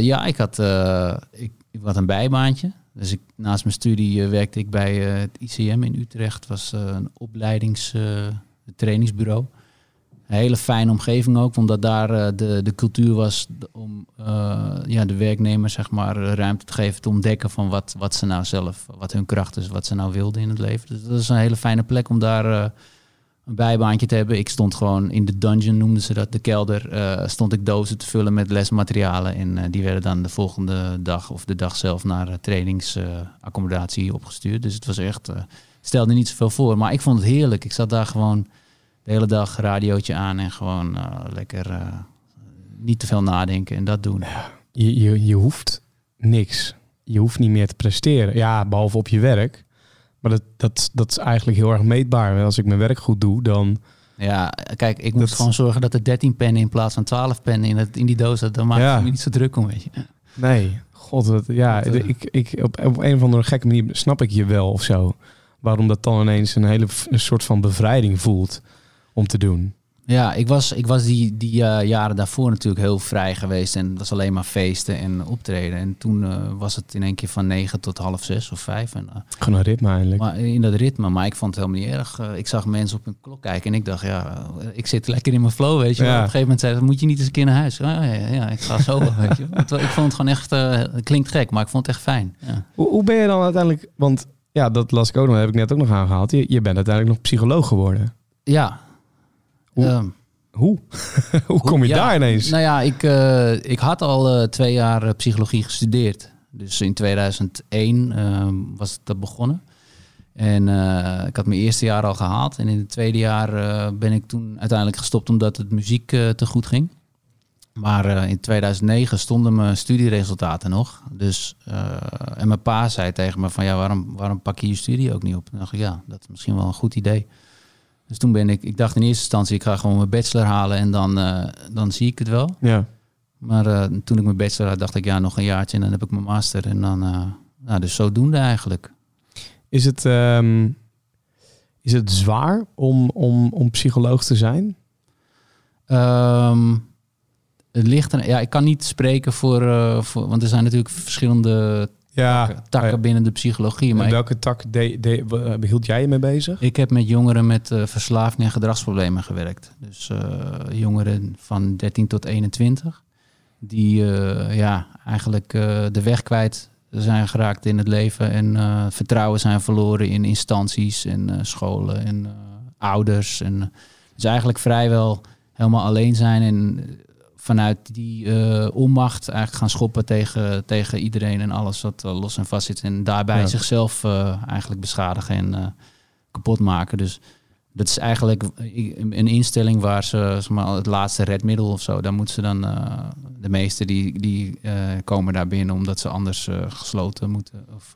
ja, ik had, ik, ik had een bijbaantje. Dus ik, naast mijn studie werkte ik bij het ICM in Utrecht. was een opleidings trainingsbureau een hele fijne omgeving ook, omdat daar uh, de, de cultuur was om uh, ja, de werknemers zeg maar, ruimte te geven te ontdekken van wat, wat ze nou zelf, wat hun kracht is, wat ze nou wilden in het leven. Dus dat is een hele fijne plek om daar uh, een bijbaantje te hebben. Ik stond gewoon in de dungeon, noemden ze dat, de kelder, stond ik dozen te vullen met lesmaterialen. En die werden dan de volgende dag of de dag zelf naar trainingsaccommodatie opgestuurd. Dus het was echt, stelde niet zoveel voor. Maar ik vond het heerlijk. Ik zat daar gewoon de hele dag radiootje aan en gewoon uh, lekker uh, niet te veel nadenken en dat doen. Je, je, je hoeft niks. Je hoeft niet meer te presteren. Ja, behalve op je werk. Maar dat, dat, dat is eigenlijk heel erg meetbaar. Als ik mijn werk goed doe, dan... Ja, kijk, ik moet gewoon zorgen dat er 13 pennen in plaats van 12 pennen in, het, in die doos zit. Dan maak ja. ik me niet zo druk om, weet je. Nee, god, wat, ja, dat, uh... ik, ik, op, op een of andere gekke manier snap ik je wel of zo. Waarom dat dan ineens een hele een soort van bevrijding voelt om te doen. Ja, ik was, ik was die, die uh, jaren daarvoor natuurlijk heel vrij geweest. En het was alleen maar feesten en optreden. En toen uh, was het in één keer van negen tot half zes of vijf. En, uh, Gewoon een ritme eigenlijk. Maar in dat ritme. Maar ik vond het helemaal niet erg. ik zag mensen op hun klok kijken. En ik dacht, ja, ik zit lekker in mijn flow, weet je. Ja. op een gegeven moment zei moet je niet eens een keer naar huis? Oh, ja, ja, ik ga zo, weet je. Ik vond het gewoon echt, het klinkt gek, maar ik vond het echt fijn. Ja. Hoe, hoe ben je dan uiteindelijk, want ja, dat las ik ook nog, heb ik net ook nog aangehaald. Je, je bent uiteindelijk nog psycholoog geworden. Ja, hoe? Um, hoe? hoe kom je ja, daar ineens? Nou ja, ik, uh, ik had al uh, twee jaar uh, psychologie gestudeerd. Dus in 2001 ehm, was dat begonnen. En ik had mijn eerste jaar al gehaald. En in het tweede jaar ben ik toen uiteindelijk gestopt omdat het muziek te goed ging. Maar in 2009 stonden mijn studieresultaten nog. Dus, en mijn pa zei tegen me van ja, waarom, waarom pak je je studie ook niet op? En dacht ik, ja, dat is misschien wel een goed idee. Dus toen ben ik, ik dacht in eerste instantie, ik ga gewoon mijn bachelor halen en dan, uh, dan zie ik het wel. Ja. Maar uh, toen ik mijn bachelor had, dacht ik, ja, nog een jaartje en dan heb ik mijn master. En dan, uh, nou, dus zodoende eigenlijk. Is het, um, is het zwaar om, om, om psycholoog te zijn? Um, het ligt er, ja, ik kan niet spreken voor, voor, want er zijn natuurlijk verschillende ja, takken, takken binnen de psychologie. Maar welke tak de, de, hield jij je mee bezig? Ik heb met jongeren met uh, verslaving en gedragsproblemen gewerkt. Dus uh, jongeren van 13 tot 21. Die uh, ja, eigenlijk de weg kwijt zijn geraakt in het leven en vertrouwen zijn verloren in instanties en scholen en ouders. En dus eigenlijk vrijwel helemaal alleen zijn en vanuit die onmacht eigenlijk gaan schoppen tegen, tegen iedereen en alles wat los en vast zit. En daarbij Ja. zichzelf eigenlijk beschadigen en kapot maken. Dus dat is eigenlijk een instelling waar ze zeg maar, het laatste redmiddel of zo, daar moeten ze dan, uh, de meesten die, die uh, komen daar binnen omdat ze anders uh, gesloten moeten. Of,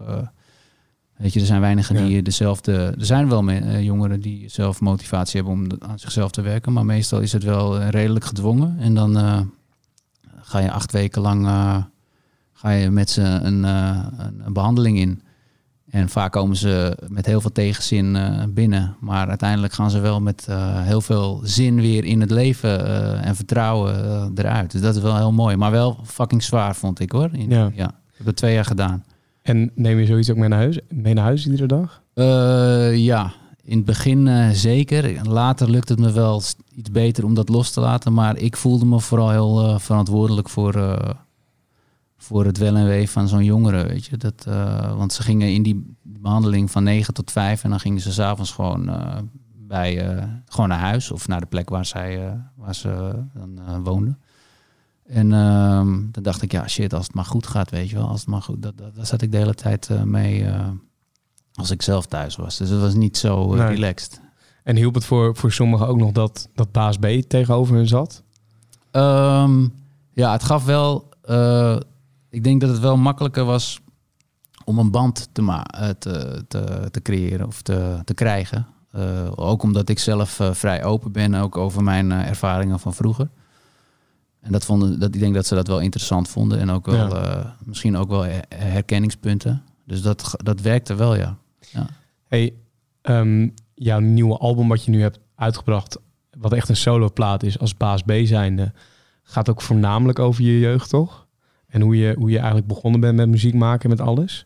weet je, er zijn weinigen Ja. die dezelfde, er zijn wel me- jongeren die zelf motivatie hebben om aan zichzelf te werken, maar meestal is het wel redelijk gedwongen. En dan ga je acht weken lang ga je met ze een, een, een behandeling in. En vaak komen ze met heel veel tegenzin binnen. Maar uiteindelijk gaan ze wel met heel veel zin weer in het leven en vertrouwen eruit. Dus dat is wel heel mooi. Maar wel fucking zwaar, vond ik hoor. In, Ja. ja. Ik heb dat twee jaar gedaan. En neem je zoiets ook mee naar huis, mee naar huis iedere dag? Eh, ja, in het begin zeker. Later lukt het me wel iets beter om dat los te laten. Maar ik voelde me vooral heel eh, verantwoordelijk voor voor het wel en wee van zo'n jongere, weet je. Dat, want ze gingen in die behandeling van 9 tot 5 en dan gingen ze s'avonds gewoon bij gewoon naar huis of naar de plek waar zij waar ze dan woonden. En ehm, dan dacht ik, ja shit, als het maar goed gaat, weet je wel, als het maar goed, dat, dat, daar zat ik de hele tijd mee als ik zelf thuis was. Dus het was niet zo Nee. relaxed. En hielp het voor, voor sommigen ook nog dat, dat baas B tegenover hun zat? Um, ja, het gaf wel ik denk dat het wel makkelijker was om een band te, ma te, te, te creëren of te, te krijgen. Ook omdat ik zelf vrij open ben, ook over mijn ervaringen van vroeger. En dat vonden, dat, ik denk dat ze dat wel interessant vonden en ook wel, ja. misschien ook wel herkenningspunten. Dus dat, dat werkte wel, ja. ja. Hey, um, jouw nieuwe album wat je nu hebt uitgebracht, wat echt een soloplaat is als baas B zijnde, gaat ook voornamelijk over je jeugd, toch? En hoe je, hoe je eigenlijk begonnen bent met muziek maken, met alles?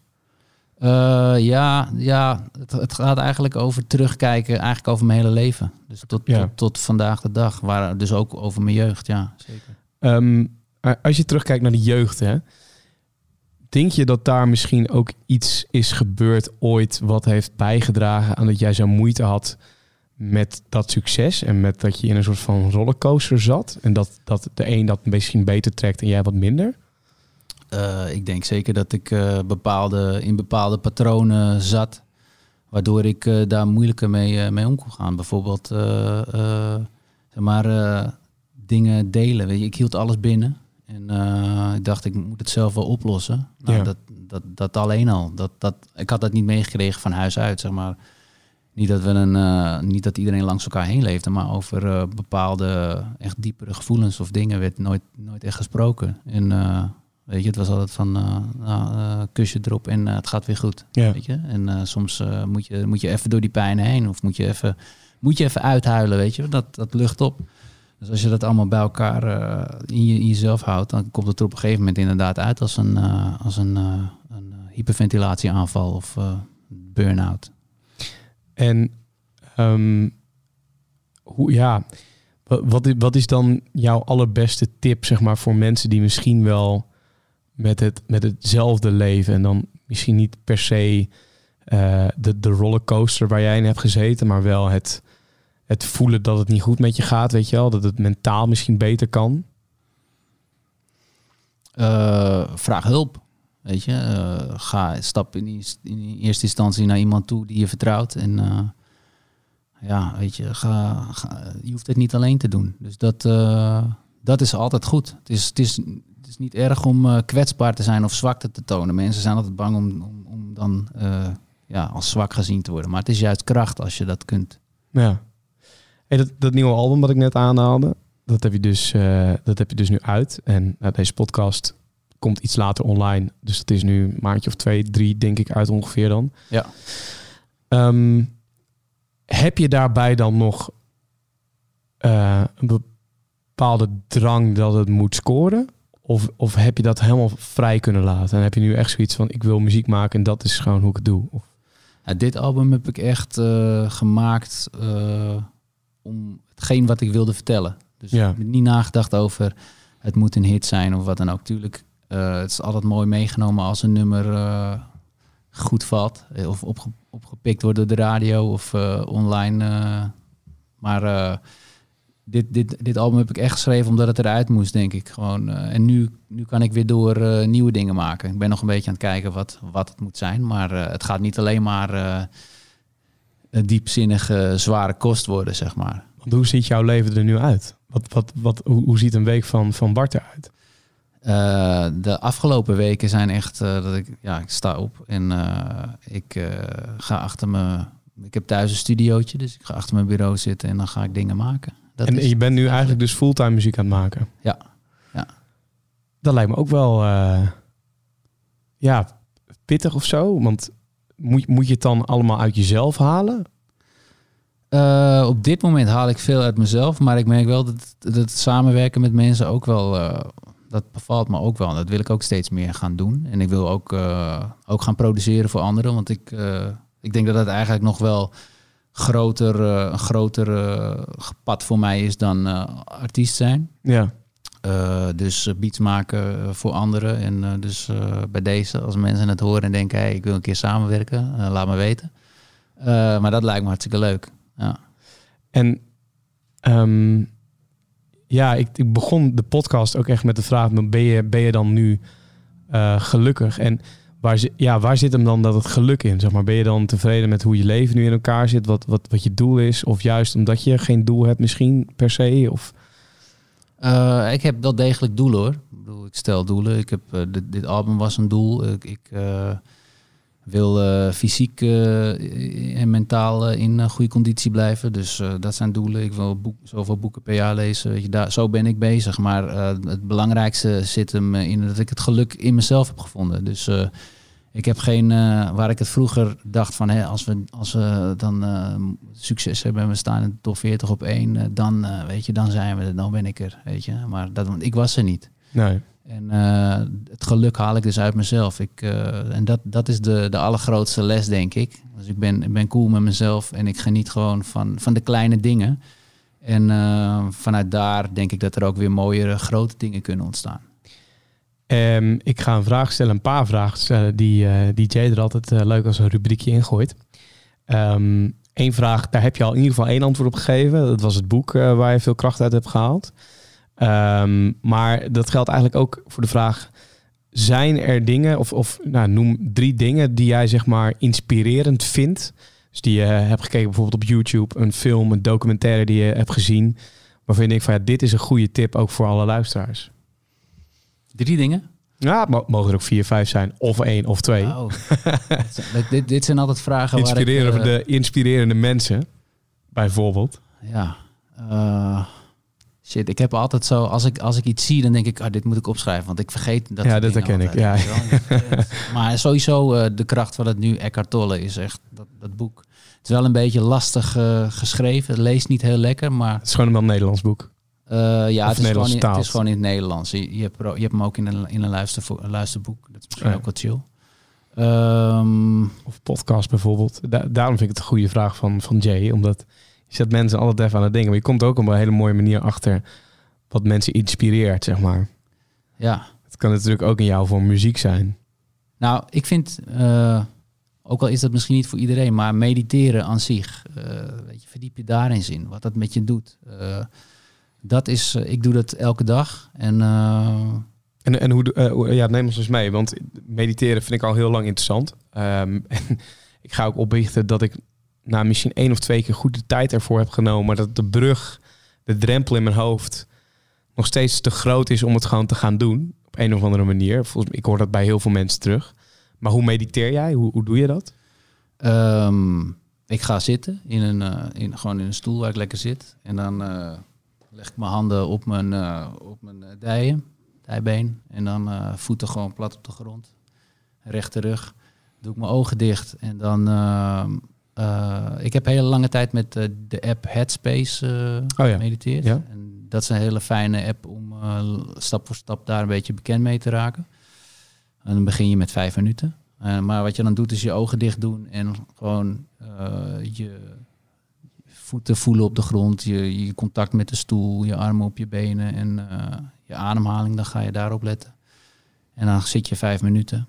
Uh, ja, ja het, het, gaat eigenlijk over terugkijken, eigenlijk over mijn hele leven. Dus tot, Ja. tot, tot vandaag de dag, waar, dus ook over mijn jeugd, ja, zeker. Um, als je terugkijkt naar de jeugd, hè, denk je dat daar misschien ook iets is gebeurd ooit wat heeft bijgedragen aan dat jij zo moeite had met dat succes en met dat je in een soort van rollercoaster zat en dat, dat de een dat misschien beter trekt en jij wat minder? Uh, ik denk zeker dat ik uh, bepaalde, in bepaalde patronen zat, waardoor ik uh, daar moeilijker mee, mee om kon gaan. Bijvoorbeeld, zeg maar, dingen delen. Weet je, ik hield alles binnen en ik dacht, ik moet het zelf wel oplossen. Nou, Ja. dat, dat, dat alleen al. Dat, dat, ik had dat niet meegekregen van huis uit, zeg maar. Niet dat, we een, niet dat iedereen langs elkaar heen leefde, maar over bepaalde echt diepere gevoelens of dingen werd nooit, nooit echt gesproken. En Weet je, het was altijd van nou, kusje erop en het gaat weer goed. Ja. Weet je? En soms moet, je, moet je even door die pijn heen of moet je even, moet je even uithuilen, weet je. Dat, dat lucht op. Dus als je dat allemaal bij elkaar in, je, in jezelf houdt, dan komt het er op een gegeven moment inderdaad uit als een, als een, een hyperventilatieaanval of burn-out. En um, hoe, ja, wat wat is dan jouw allerbeste tip, zeg maar, voor mensen die misschien wel met, het, met hetzelfde leven en dan misschien niet per se de, de rollercoaster waar jij in hebt gezeten, maar wel het, het voelen dat het niet goed met je gaat, weet je wel, dat het mentaal misschien beter kan? Uh, vraag hulp. Weet je, uh, ga stap in, in eerste instantie naar iemand toe die je vertrouwt en uh, ja, weet je, ga, ga, je hoeft het niet alleen te doen. Dus dat, dat is altijd goed. Het is, het is, het is niet erg om kwetsbaar te zijn of zwakte te tonen. Mensen zijn altijd bang om, om, om dan ja, als zwak gezien te worden. Maar het is juist kracht als je dat kunt. Ja. Hey, dat, dat nieuwe album wat ik net aanhaalde, dat heb je dus, uh, dat heb je dus nu uit. En nou, deze podcast komt iets later online. Dus dat is nu een maandje of twee, drie, denk ik, uit ongeveer dan. Ja. Um, heb je daarbij dan nog een bepaalde drang dat het moet scoren? Of, of heb je dat helemaal vrij kunnen laten? En heb je nu echt zoiets van, ik wil muziek maken en dat is gewoon hoe ik het doe? Of... Ja, dit album heb ik echt uh, gemaakt om hetgeen wat ik wilde vertellen. Dus Ja. ik heb niet nagedacht over, het moet een hit zijn of wat dan ook. Tuurlijk Eh, het is altijd mooi meegenomen als een nummer eh, goed valt. eh, Of opge- opgepikt wordt door de radio of online. maar dit, dit, dit album heb ik echt geschreven omdat het eruit moest, denk ik. Gewoon, en nu, nu kan ik weer door nieuwe dingen maken. Ik ben nog een beetje aan het kijken wat, wat het moet zijn. Maar het gaat niet alleen maar diepzinnige, zware kost worden, zeg maar. Want hoe ziet jouw leven er nu uit? Wat, wat, wat, hoe, hoe ziet een week van, van Bart eruit? Eh, de afgelopen weken zijn echt eh, dat ik, ja, ik sta op en eh, ik eh, ga achter me. Ik heb thuis een studiootje, dus ik ga achter mijn bureau zitten en dan ga ik dingen maken. Dat en is- je bent nu eigenlijk dus fulltime muziek aan het maken. Ja. Ja. Dat lijkt me ook wel eh, ja, pittig of zo. Want moet, moet je het dan allemaal uit jezelf halen? Eh, op dit moment haal ik veel uit mezelf, maar ik merk wel dat, dat het samenwerken met mensen ook wel, eh, dat bevalt me ook wel. Dat wil ik ook steeds meer gaan doen. En ik wil ook, eh, ook gaan produceren voor anderen, want ik, ik denk dat het eigenlijk nog wel groter, een groter pad voor mij is dan artiest zijn. Ja. Eh, dus eh, beats maken eh, voor anderen. En dus bij deze, als mensen het horen en denken, hey, ik wil een keer samenwerken, laat me weten. Maar dat lijkt me hartstikke leuk. Ja. En ehm, ja, ik, ik begon de podcast ook echt met de vraag: ben je, ben je dan nu gelukkig? En waar, ja, waar zit hem dan dat het geluk in? Zeg maar, ben je dan tevreden met hoe je leven nu in elkaar zit? Wat, wat, wat je doel is? Of juist omdat je geen doel hebt, misschien per se? Of, Eh, ik heb wel degelijk doelen hoor. Ik bedoel, ik stel doelen. Ik heb, eh, dit, album was een doel. Ik, eh, wil fysiek en mentaal in goede conditie blijven. Dus dat zijn doelen. Ik wil zoveel boeken per jaar lezen. Je, daar, zo ben ik bezig. Maar het belangrijkste zit hem in dat ik het geluk in mezelf heb gevonden. Dus ik heb geen, eh, waar ik het vroeger dacht van, hè, als we, als we dan eh, succes hebben en we staan in de top 40 op één, eh, dan, weet je, dan zijn we er, dan ben ik er, weet je. Maar dat, want ik was er niet. nee. En het geluk haal ik dus uit mezelf. Ik, en dat, dat is de, de allergrootste les, denk ik. Dus ik ben, ik ben cool met mezelf en ik geniet gewoon van, van de kleine dingen. En vanuit daar denk ik dat er ook weer mooiere grote dingen kunnen ontstaan. Ehm, ik ga een vraag stellen, een paar vragen stellen die, eh die er altijd eh, leuk als een rubriekje ingooit. Eén vraag, daar heb je al in ieder geval één antwoord op gegeven. Dat was het boek eh, waar je veel kracht uit hebt gehaald. Ehm, maar dat geldt eigenlijk ook voor de vraag: zijn er dingen, of, of nou, noem drie dingen die jij zeg maar inspirerend vindt? Dus die je hebt gekeken bijvoorbeeld op YouTube, een film, een documentaire die je hebt gezien, waarvan je denkt van ja, dit is een goede tip ook voor alle luisteraars. Drie dingen? Ja, mogen er ook vier, vijf zijn. Of één of twee. Oh. dit, dit, zijn altijd vragen waar ik... Inspireren, eh, de inspirerende mensen, bijvoorbeeld. Ja. eh, shit, ik heb altijd zo... Als ik, als ik iets zie, dan denk ik... Ah, dit moet ik opschrijven, want ik vergeet dat Ja, dat herken ik, ja. wel. maar sowieso eh, de kracht van het nu Eckhart Tolle is echt... Dat, dat boek. Het is wel een beetje lastig geschreven. Het leest niet heel lekker, maar... Het is gewoon wel een Nederlands boek. Eh, ja, het is, gewoon in, het is gewoon in het Nederlands. Je, je, hebt, je hebt hem ook in een, in een, luistervo- een luisterboek. Dat is misschien Ja. ook wat chill. Ehm, Of podcast bijvoorbeeld. Da- daarom vind ik het een goede vraag van, van Jay. Omdat je zet mensen altijd even aan het denken. Maar je komt ook op een hele mooie manier achter wat mensen inspireert, zeg maar. ja, Het kan natuurlijk ook in jou voor muziek zijn. Nou, ik vind, eh, ook al is dat misschien niet voor iedereen, maar mediteren aan zich, eh, weet je, verdiep je daarin in, wat dat met je doet. Eh, dat is, eh, ik doe dat elke dag. En eh, En, en hoe, eh, ja, neem ons eens mee. Want mediteren vind ik al heel lang interessant. Ehm, en ik ga ook opbiechten dat ik nou, misschien één of twee keer goed de tijd ervoor heb genomen. Maar dat de brug, de drempel in mijn hoofd nog steeds te groot is om het gewoon te gaan doen. Op een of andere manier. Volgens mij, ik hoor dat bij heel veel mensen terug. Maar hoe mediteer jij? Hoe, hoe doe je dat? ehm, ik ga zitten, in een, in, gewoon in een stoel waar ik lekker zit. En dan leg ik mijn handen op mijn, eh, op mijn eh, dijen, dijbeen. En dan eh, voeten gewoon plat op de grond. Rechte rug. Doe ik mijn ogen dicht. En dan... ehm, eh, ik heb hele lange tijd met de app Headspace Oh ja. mediteerd. Ja. En dat is een hele fijne app om stap voor stap daar een beetje bekend mee te raken. En dan begin je met vijf minuten. Maar wat je dan doet is je ogen dicht doen en gewoon je voeten voelen op de grond, je, je contact met de stoel, je armen op je benen en eh, je ademhaling, dan ga je daarop letten. En dan zit je vijf minuten.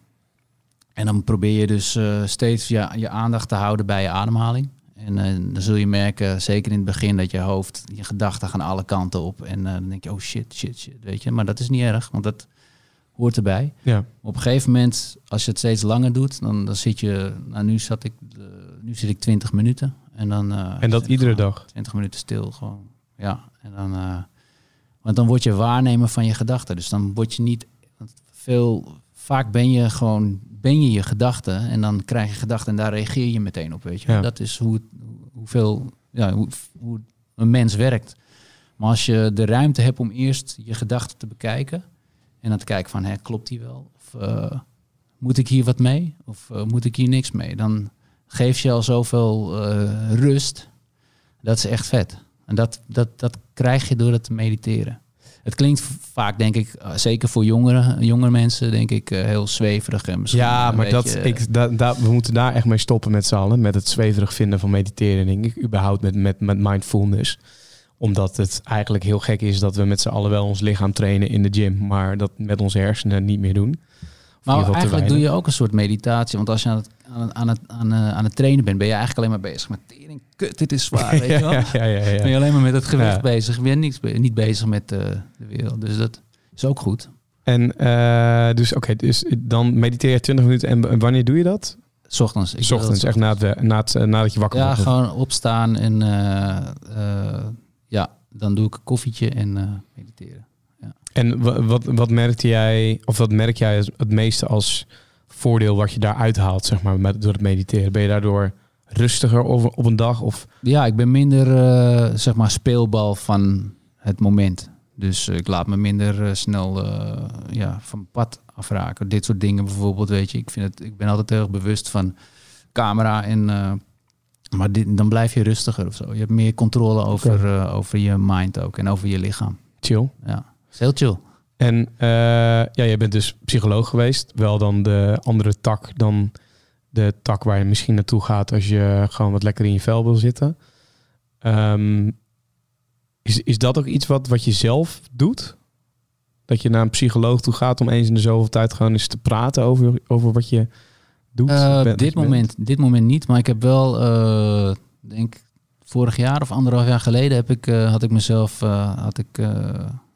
En dan probeer je dus eh, steeds je, je aandacht te houden bij je ademhaling. En eh, dan zul je merken, zeker in het begin, dat je hoofd, je gedachten gaan alle kanten op. En dan denk je, oh shit, shit, shit, weet je. Maar dat is niet erg, want dat hoort erbij. Ja. Op een gegeven moment, als je het steeds langer doet, dan, dan zit je, nou nu zat ik, nu zit ik 20 minuten. En dan... eh, En dat iedere dag? 20 minuten stil, gewoon. Ja, en dan... eh, want dan word je waarnemer van je gedachten. Dus dan word je niet... Veel, vaak ben je gewoon... Ben je je gedachten en dan krijg je gedachten en daar reageer je meteen op, weet je. Ja. Dat is hoe, het, hoeveel... Ja, hoe, hoe een mens werkt. Maar als je de ruimte hebt om eerst je gedachten te bekijken... en dan te kijken van, hè, klopt die wel? Of eh, moet ik hier wat mee? Of moet ik hier niks mee? Dan geeft je al zoveel eh, rust. Dat is echt vet. En dat, dat, dat krijg je door het te mediteren. Het klinkt vaak, denk ik, eh, zeker voor jongeren, jongere mensen, denk ik, eh, heel zweverig. En misschien Ja, maar dat, beetje- ik, we moeten daar echt mee stoppen met z'n allen. Met het zweverig vinden van mediteren, denk ik. Überhaupt met, met, met mindfulness. Omdat het eigenlijk heel gek is dat we met z'n allen wel ons lichaam trainen in de gym. Maar dat met onze hersenen niet meer doen. Maar eigenlijk doe je ook een soort meditatie. Want als je aan het, aan het, aan het, aan, eh, aan het trainen bent, ben je eigenlijk alleen maar bezig met tering. Kut, dit is zwaar, weet je wel? ja, ja, ja, ja. Ben je alleen maar met het gewicht Ja. bezig. Ben je niks, niet bezig met eh, de wereld. Dus dat is ook goed. En eh, dus oké, dus dan mediteer je 20 minuten. En wanneer doe je dat? S ochtends. Ik ochtends, echt na het, na het, nadat je wakker Ja, wordt. gewoon opstaan en ja, dan doe ik een koffietje en mediteren. En wa- wat, wat merkte jij, of wat merk jij het meeste als voordeel wat je daaruit haalt, zeg maar, met, door het mediteren? Ben je daardoor rustiger op, op een dag? Of Ja, ik ben minder eh, zeg maar speelbal van het moment. Dus eh, ik laat me minder eh, snel ja, van pad afraken. Dit soort dingen bijvoorbeeld, weet je. Ik, vind het, ik ben altijd heel erg bewust van camera en... maar dit, dan blijf je rustiger of zo. Je hebt meer controle over, over je mind ook en over je lichaam. chill? Ja, is heel chill. En eh, ja, jij bent dus psycholoog geweest. Wel dan de andere tak dan de tak waar je misschien naartoe gaat als je gewoon wat lekker in je vel wil zitten. Ehm, is, is dat ook iets wat, wat je zelf doet? Dat je naar een psycholoog toe gaat om eens in de zoveel tijd gewoon eens te praten over, over wat je doet? Eh, bent- dit, bent? moment, dit moment niet, maar ik heb wel, eh, denk vorig jaar of anderhalf jaar geleden heb ik, had ik mezelf had ik,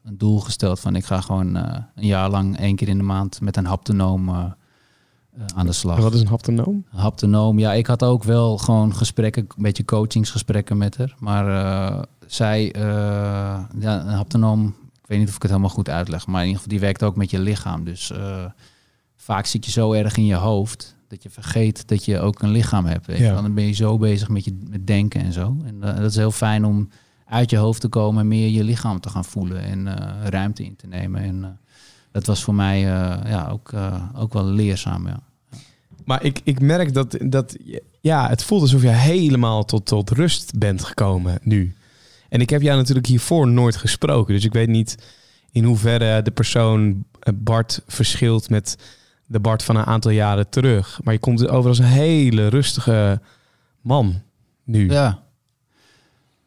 een doel gesteld van ik ga gewoon eh, een jaar lang één keer in de maand met een haptonoom eh, eh, aan de slag. En wat is een haptonoom? Haptonoom, ja, ik had ook wel gewoon gesprekken, een beetje coachingsgesprekken met haar. Maar zij, ja, een haptonoom, ik weet niet of ik het helemaal goed uitleg, maar in ieder geval die werkt ook met je lichaam. Dus vaak zit je zo erg in je hoofd dat je vergeet dat je ook een lichaam hebt. Weet Ja. Dan ben je zo bezig met je met denken en zo. En dat is heel fijn om uit je hoofd te komen en meer je lichaam te gaan voelen en eh, ruimte in te nemen. En eh, dat was voor mij eh, ja, ook, ook wel leerzaam. Ja. Maar ik, ik merk dat, dat ja, het voelt alsof je helemaal tot, tot rust bent gekomen nu. En ik heb jou natuurlijk hiervoor nooit gesproken. Dus ik weet niet in hoeverre de persoon Bart verschilt met de Bart van een aantal jaren terug. Maar je komt over als een hele rustige man nu. Ja,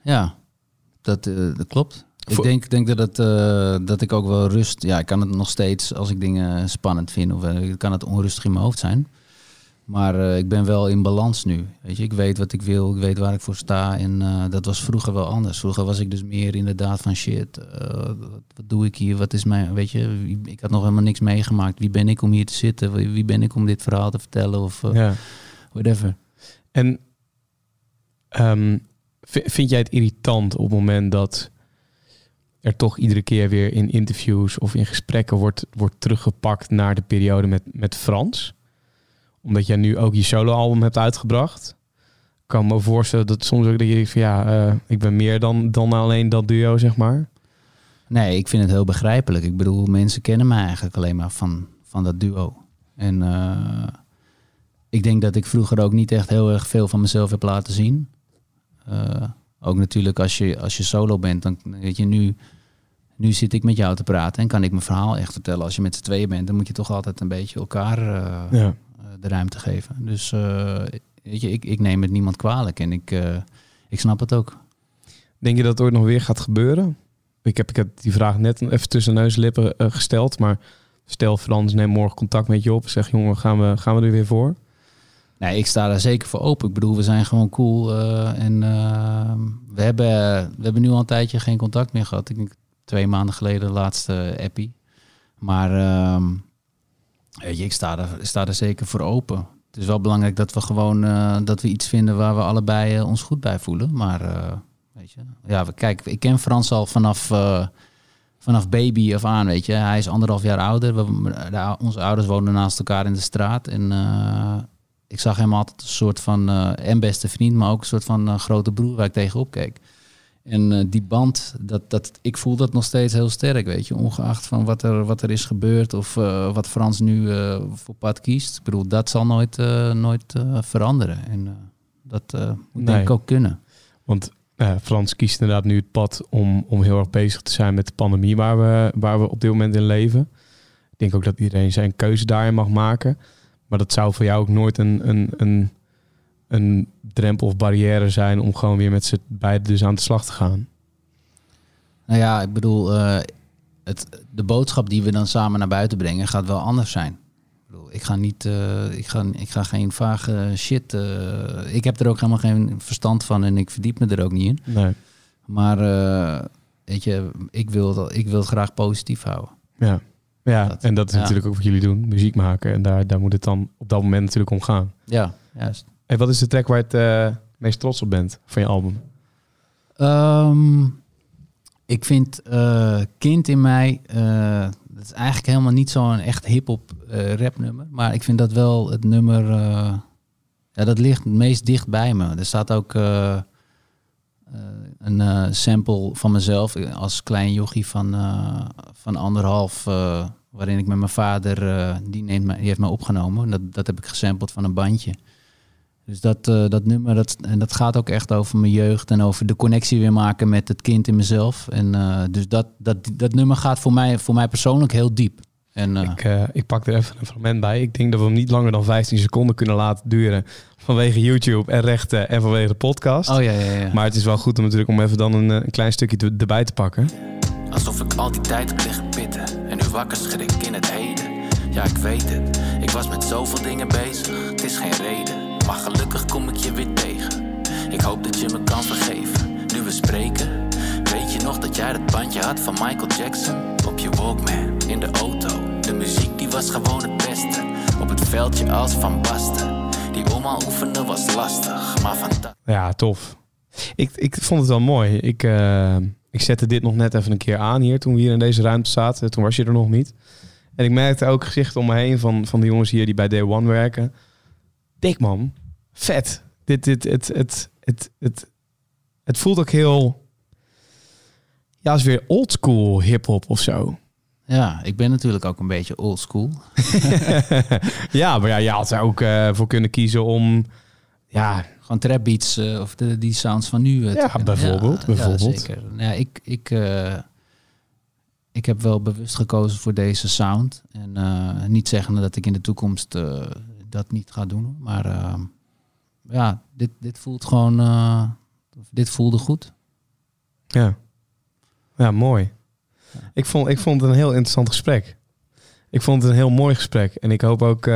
ja dat, eh, dat klopt. Ik denk, denk dat, het, eh, dat ik ook wel rust... Ja, ik kan het nog steeds, als ik dingen spannend vind... of eh, kan het onrustig in mijn hoofd zijn. Maar ik ben wel in balans nu. Weet je, ik weet wat ik wil, ik weet waar ik voor sta. En dat was vroeger wel anders. Vroeger was ik dus meer inderdaad van shit. wat, wat doe ik hier? Wat is mijn... Weet je, ik had nog helemaal niks meegemaakt. Wie ben ik om hier te zitten? Wie, ben ik om dit verhaal te vertellen? Of Ja. whatever. En ehm, vind jij het irritant op het moment dat er toch iedere keer weer in interviews of in gesprekken wordt, wordt teruggepakt naar de periode met, met Frans? Omdat jij nu ook je soloalbum hebt uitgebracht. Ik kan me voorstellen dat soms ook dat je van ja, eh, ik ben meer dan, dan alleen dat duo, zeg maar. Nee, ik vind het heel begrijpelijk. Ik bedoel, mensen kennen mij eigenlijk alleen maar van, van dat duo. En eh, ik denk dat ik vroeger ook niet echt heel erg veel van mezelf heb laten zien. Eh, ook natuurlijk als je, als je solo bent, dan weet je nu, nu zit ik met jou te praten en kan ik mijn verhaal echt vertellen. Als je met z'n tweeën bent, dan moet je toch altijd een beetje elkaar eh, Ja. eh, de ruimte geven. Dus weet je, ik, ik neem het niemand kwalijk en ik, ik snap het ook. Denk je dat het ooit nog weer gaat gebeuren? Ik heb, ik heb die vraag net even tussen neus en lippen gesteld, maar Stel Frans neemt morgen contact met je op. Zeg jongen, gaan we, gaan we er weer voor? Nee, ik sta daar zeker voor open. Ik bedoel, we zijn gewoon cool. eh, en eh, we, hebben, we hebben nu al een tijdje geen contact meer gehad. Ik denk twee maanden geleden de laatste appie. Maar ehm, ik sta er, sta er zeker voor open. Het is wel belangrijk dat we gewoon eh, dat we iets vinden waar we allebei ons goed bij voelen. Maar weet je, ja, we, kijk, ik ken Frans al vanaf, vanaf baby af aan, weet je. Hij is anderhalf jaar ouder. We, onze ouders wonen naast elkaar in de straat. En ik zag hem altijd een soort van, eh, en beste vriend, maar ook een soort van eh, grote broer waar ik tegenop keek. En eh, die band, dat, dat, ik voel dat nog steeds heel sterk, weet je. Ongeacht van wat er, wat er is gebeurd of wat Frans nu voor pad kiest. Ik bedoel, dat zal nooit, nooit veranderen. En dat moet Nee. denk ik ook kunnen. Want Frans kiest inderdaad nu het pad om, om heel erg bezig te zijn met de pandemie waar we, waar we op dit moment in leven. Ik denk ook dat iedereen zijn keuze daarin mag maken. Maar dat zou voor jou ook nooit een, een, een, een drempel of barrière zijn om gewoon weer met z'n beiden dus aan de slag te gaan. Nou ja, ik bedoel, eh, het, de boodschap die we dan samen naar buiten brengen gaat wel anders zijn. Ik bedoel, ik ga niet, eh, ik ga, ik ga geen vage shit. eh, ik heb er ook helemaal geen verstand van en ik verdiep me er ook niet in. Nee. Maar weet je, ik wil, ik wil het graag positief houden. Ja, ja Dat- en dat is ja. natuurlijk ook wat jullie doen, muziek maken. En daar, daar moet het dan op dat moment natuurlijk om gaan. Ja, juist. En wat is de track waar je het eh, meest trots op bent van je album? Ehm, ik vind eh, Kind in mij, eh, dat is eigenlijk helemaal niet zo'n echt hip-hop eh, rapnummer. Maar ik vind dat wel het nummer, eh, ja, dat ligt het meest dicht bij me. Er staat ook een eh, sample van mezelf als klein jochie van, eh, van anderhalf, eh, waarin ik met mijn vader, eh, die, neemt mij, die heeft mij opgenomen. Dat, dat heb ik gesampled van een bandje. Dus dat, eh, dat nummer, dat, en dat gaat ook echt over mijn jeugd en over de connectie weer maken met het kind in mezelf. En eh, dus dat, dat, dat nummer gaat voor mij, voor mij persoonlijk heel diep. En, Ik, ik pak er even een fragment bij. Ik denk dat we hem niet langer dan 15 seconden kunnen laten duren. Vanwege YouTube en rechten en vanwege de podcast. oh ja, ja, ja. Maar het is wel goed om natuurlijk om even dan een, een klein stukje erbij te pakken. Alsof ik al die tijd heb pitten En nu wakker schrik in het heden. Ja, ik weet het Ik was met zoveel dingen bezig Het is geen reden. Maar gelukkig kom ik je weer tegen. Ik hoop dat je me kan vergeven Nu we spreken. Weet je nog dat jij dat bandje had van Michael Jackson? Op je Walkman, in de auto. De muziek die was gewoon het beste. Op het veldje als Van Basten. Die omhaal oefenen was lastig Maar vandaag Ja, tof. Ik, ik vond het wel mooi. Ik, eh, ik zette dit nog net even een keer aan hier toen we hier in deze ruimte zaten. Toen was je er nog niet. En ik merkte ook gezichten om me heen van, van de jongens hier die bij Day One werken. Dik man. Vet. Dit, dit, het, het, het, het, het voelt ook heel... Ja, als weer oldschool hip-hop of zo. ja, ik ben natuurlijk ook een beetje old school. ja, maar ja, je had er ook eh, voor kunnen kiezen om... Ja, Gewoon trap beats eh, of de, die sounds van nu. eh, Ja, kennen. bijvoorbeeld, Ja, bijvoorbeeld. zeker. Ja, ik, ik, eh, ik heb wel bewust gekozen voor deze sound. En niet zeggende dat ik in de toekomst dat niet ga doen. Maar ja, dit, dit voelt gewoon... dit voelde goed. Ja, ja mooi. Ik, vond, ik vond het een heel interessant gesprek. Ik vond het een heel mooi gesprek. En ik hoop ook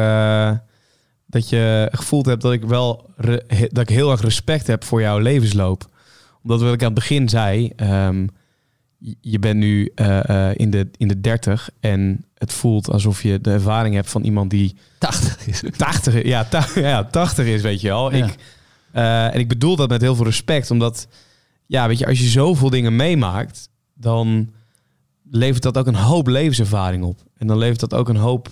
dat je gevoeld hebt dat ik wel re- dat ik heel erg respect heb voor jouw levensloop. Omdat wat ik aan het begin zei, ehm, je- bent nu eh, eh, in, de, in de 30 en het voelt alsof je de ervaring hebt van iemand die 80 is 80, is- ja, ta- ja, 80 is, weet je wel. Ja. Ik, eh, en ik bedoel dat met heel veel respect, omdat, ja, weet je, als je zoveel dingen meemaakt, dan levert dat ook een hoop levenservaring op. En dan levert dat ook een hoop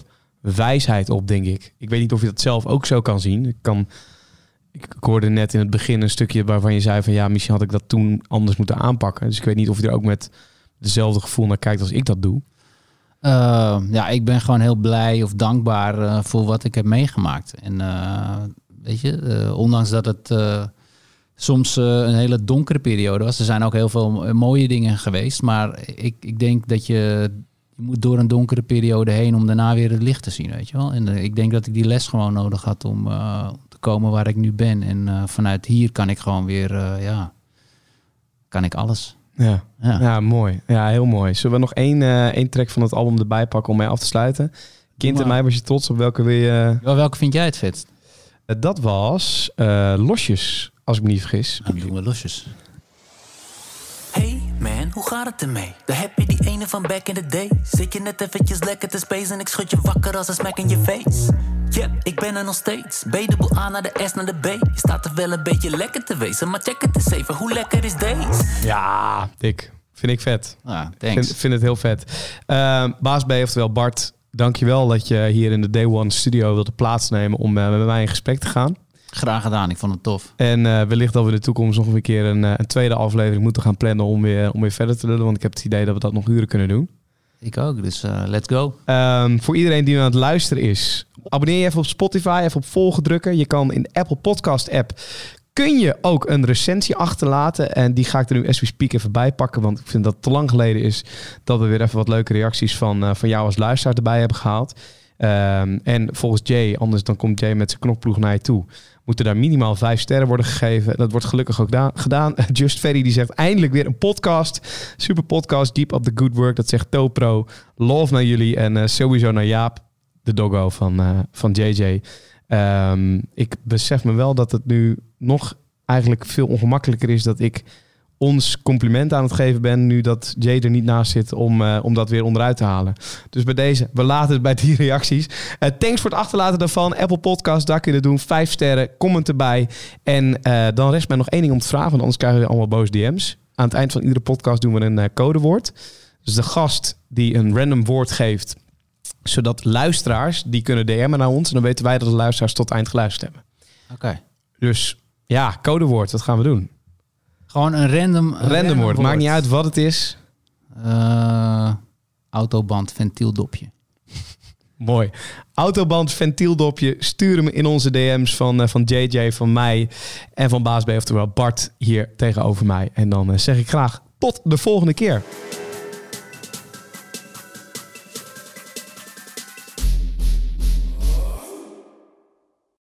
wijsheid op, denk ik. Ik weet niet of je dat zelf ook zo kan zien. Ik, kan, ik, hoorde net in het begin een stukje waarvan je zei van, ja, misschien had ik dat toen anders moeten aanpakken. Dus ik weet niet of je er ook met dezelfde gevoel naar kijkt als ik dat doe. Eh, ja, ik ben gewoon heel blij of dankbaar eh, voor wat ik heb meegemaakt. En eh, weet je, ondanks dat het soms een hele donkere periode was. Er zijn ook heel veel mooie dingen geweest. Maar ik, ik denk dat je, je moet door een donkere periode heen om daarna weer het licht te zien, weet je wel. En eh, ik denk dat ik die les gewoon nodig had om eh, te komen waar ik nu ben. En eh, vanuit hier kan ik gewoon weer, ja, kan ik alles. Ja. Ja. Ja, mooi. Ja, heel mooi. Zullen we nog één, één track van het album erbij pakken om mee af te sluiten? Kind in maar. mij was je trots op welke wil je... Wel, welke vind jij het vetst? Dat was Losjes, als ik me niet vergis. Dan doen we losjes. Man, hoe gaat het ermee? Daar heb je die ene van back in the day. Zit je net eventjes lekker te space en ik schud je wakker als een smack in je face. Yep, ik ben er nog steeds. B de boel A naar de S naar de B. Je staat er wel een beetje lekker te wezen, maar check het eens even. Hoe lekker is deze? Ja, dik. Vind ik vet. Ah, Vind, thanks. vind het heel vet. Uh, Baas B, oftewel Bart, dankjewel dat je hier in de Day One studio wilde plaatsnemen om eh, met mij in gesprek te gaan. Graag gedaan, ik vond het tof. En eh, wellicht dat we in de toekomst nog een keer een, eh, een tweede aflevering moeten gaan plannen om weer, om weer verder te lullen. Want ik heb het idee dat we dat nog uren kunnen doen. Ik ook, dus eh, let's go. Ehm, voor iedereen die aan het luisteren is, abonneer je even op Spotify, even op volgen drukken. Je kan in de Apple Podcast app kun je ook een recensie achterlaten. En die ga ik er nu as we speak even bij pakken. Want ik vind dat het te lang geleden is dat we weer even wat leuke reacties van, van jou als luisteraar erbij hebben gehaald. Ehm, en volgens Jay, anders dan komt Jay met zijn knokploeg naar je toe. Moeten daar minimaal vijf sterren worden gegeven. Dat wordt gelukkig ook da- gedaan. Just Ferry die zegt eindelijk weer een podcast. Super podcast, Deep Up the Good Work. Dat zegt ToPro. Love naar jullie en eh, sowieso naar Jaap, de doggo van, eh, van JJ. Ehm, ik besef me wel dat het nu nog eigenlijk veel ongemakkelijker is dat ik ons compliment aan het geven ben nu dat Jay er niet naast zit om, eh, om dat weer onderuit te halen. Dus bij deze, we laten het bij die reacties. Eh, thanks voor het achterlaten daarvan. Apple Podcast, daar kun je doen. Vijf sterren, comment erbij. En eh, dan rest mij nog één ding om te vragen, want anders krijgen we allemaal boos DM's. Aan het eind van iedere podcast doen we een codewoord. Dus de gast die een random woord geeft, zodat luisteraars, die kunnen DM'en naar ons. En dan weten wij dat de luisteraars tot eind geluisterd hebben. Oké. Dus ja, codewoord, wat gaan we doen? Gewoon een random... een Random woord, maakt niet uit wat het is. Eh, autoband, ventieldopje. Mooi. Autoband, ventieldopje. Stuur hem in onze DM's van, eh, van JJ, van mij en van Baas B. Oftewel Bart hier tegenover mij. En dan eh, zeg ik graag tot de volgende keer.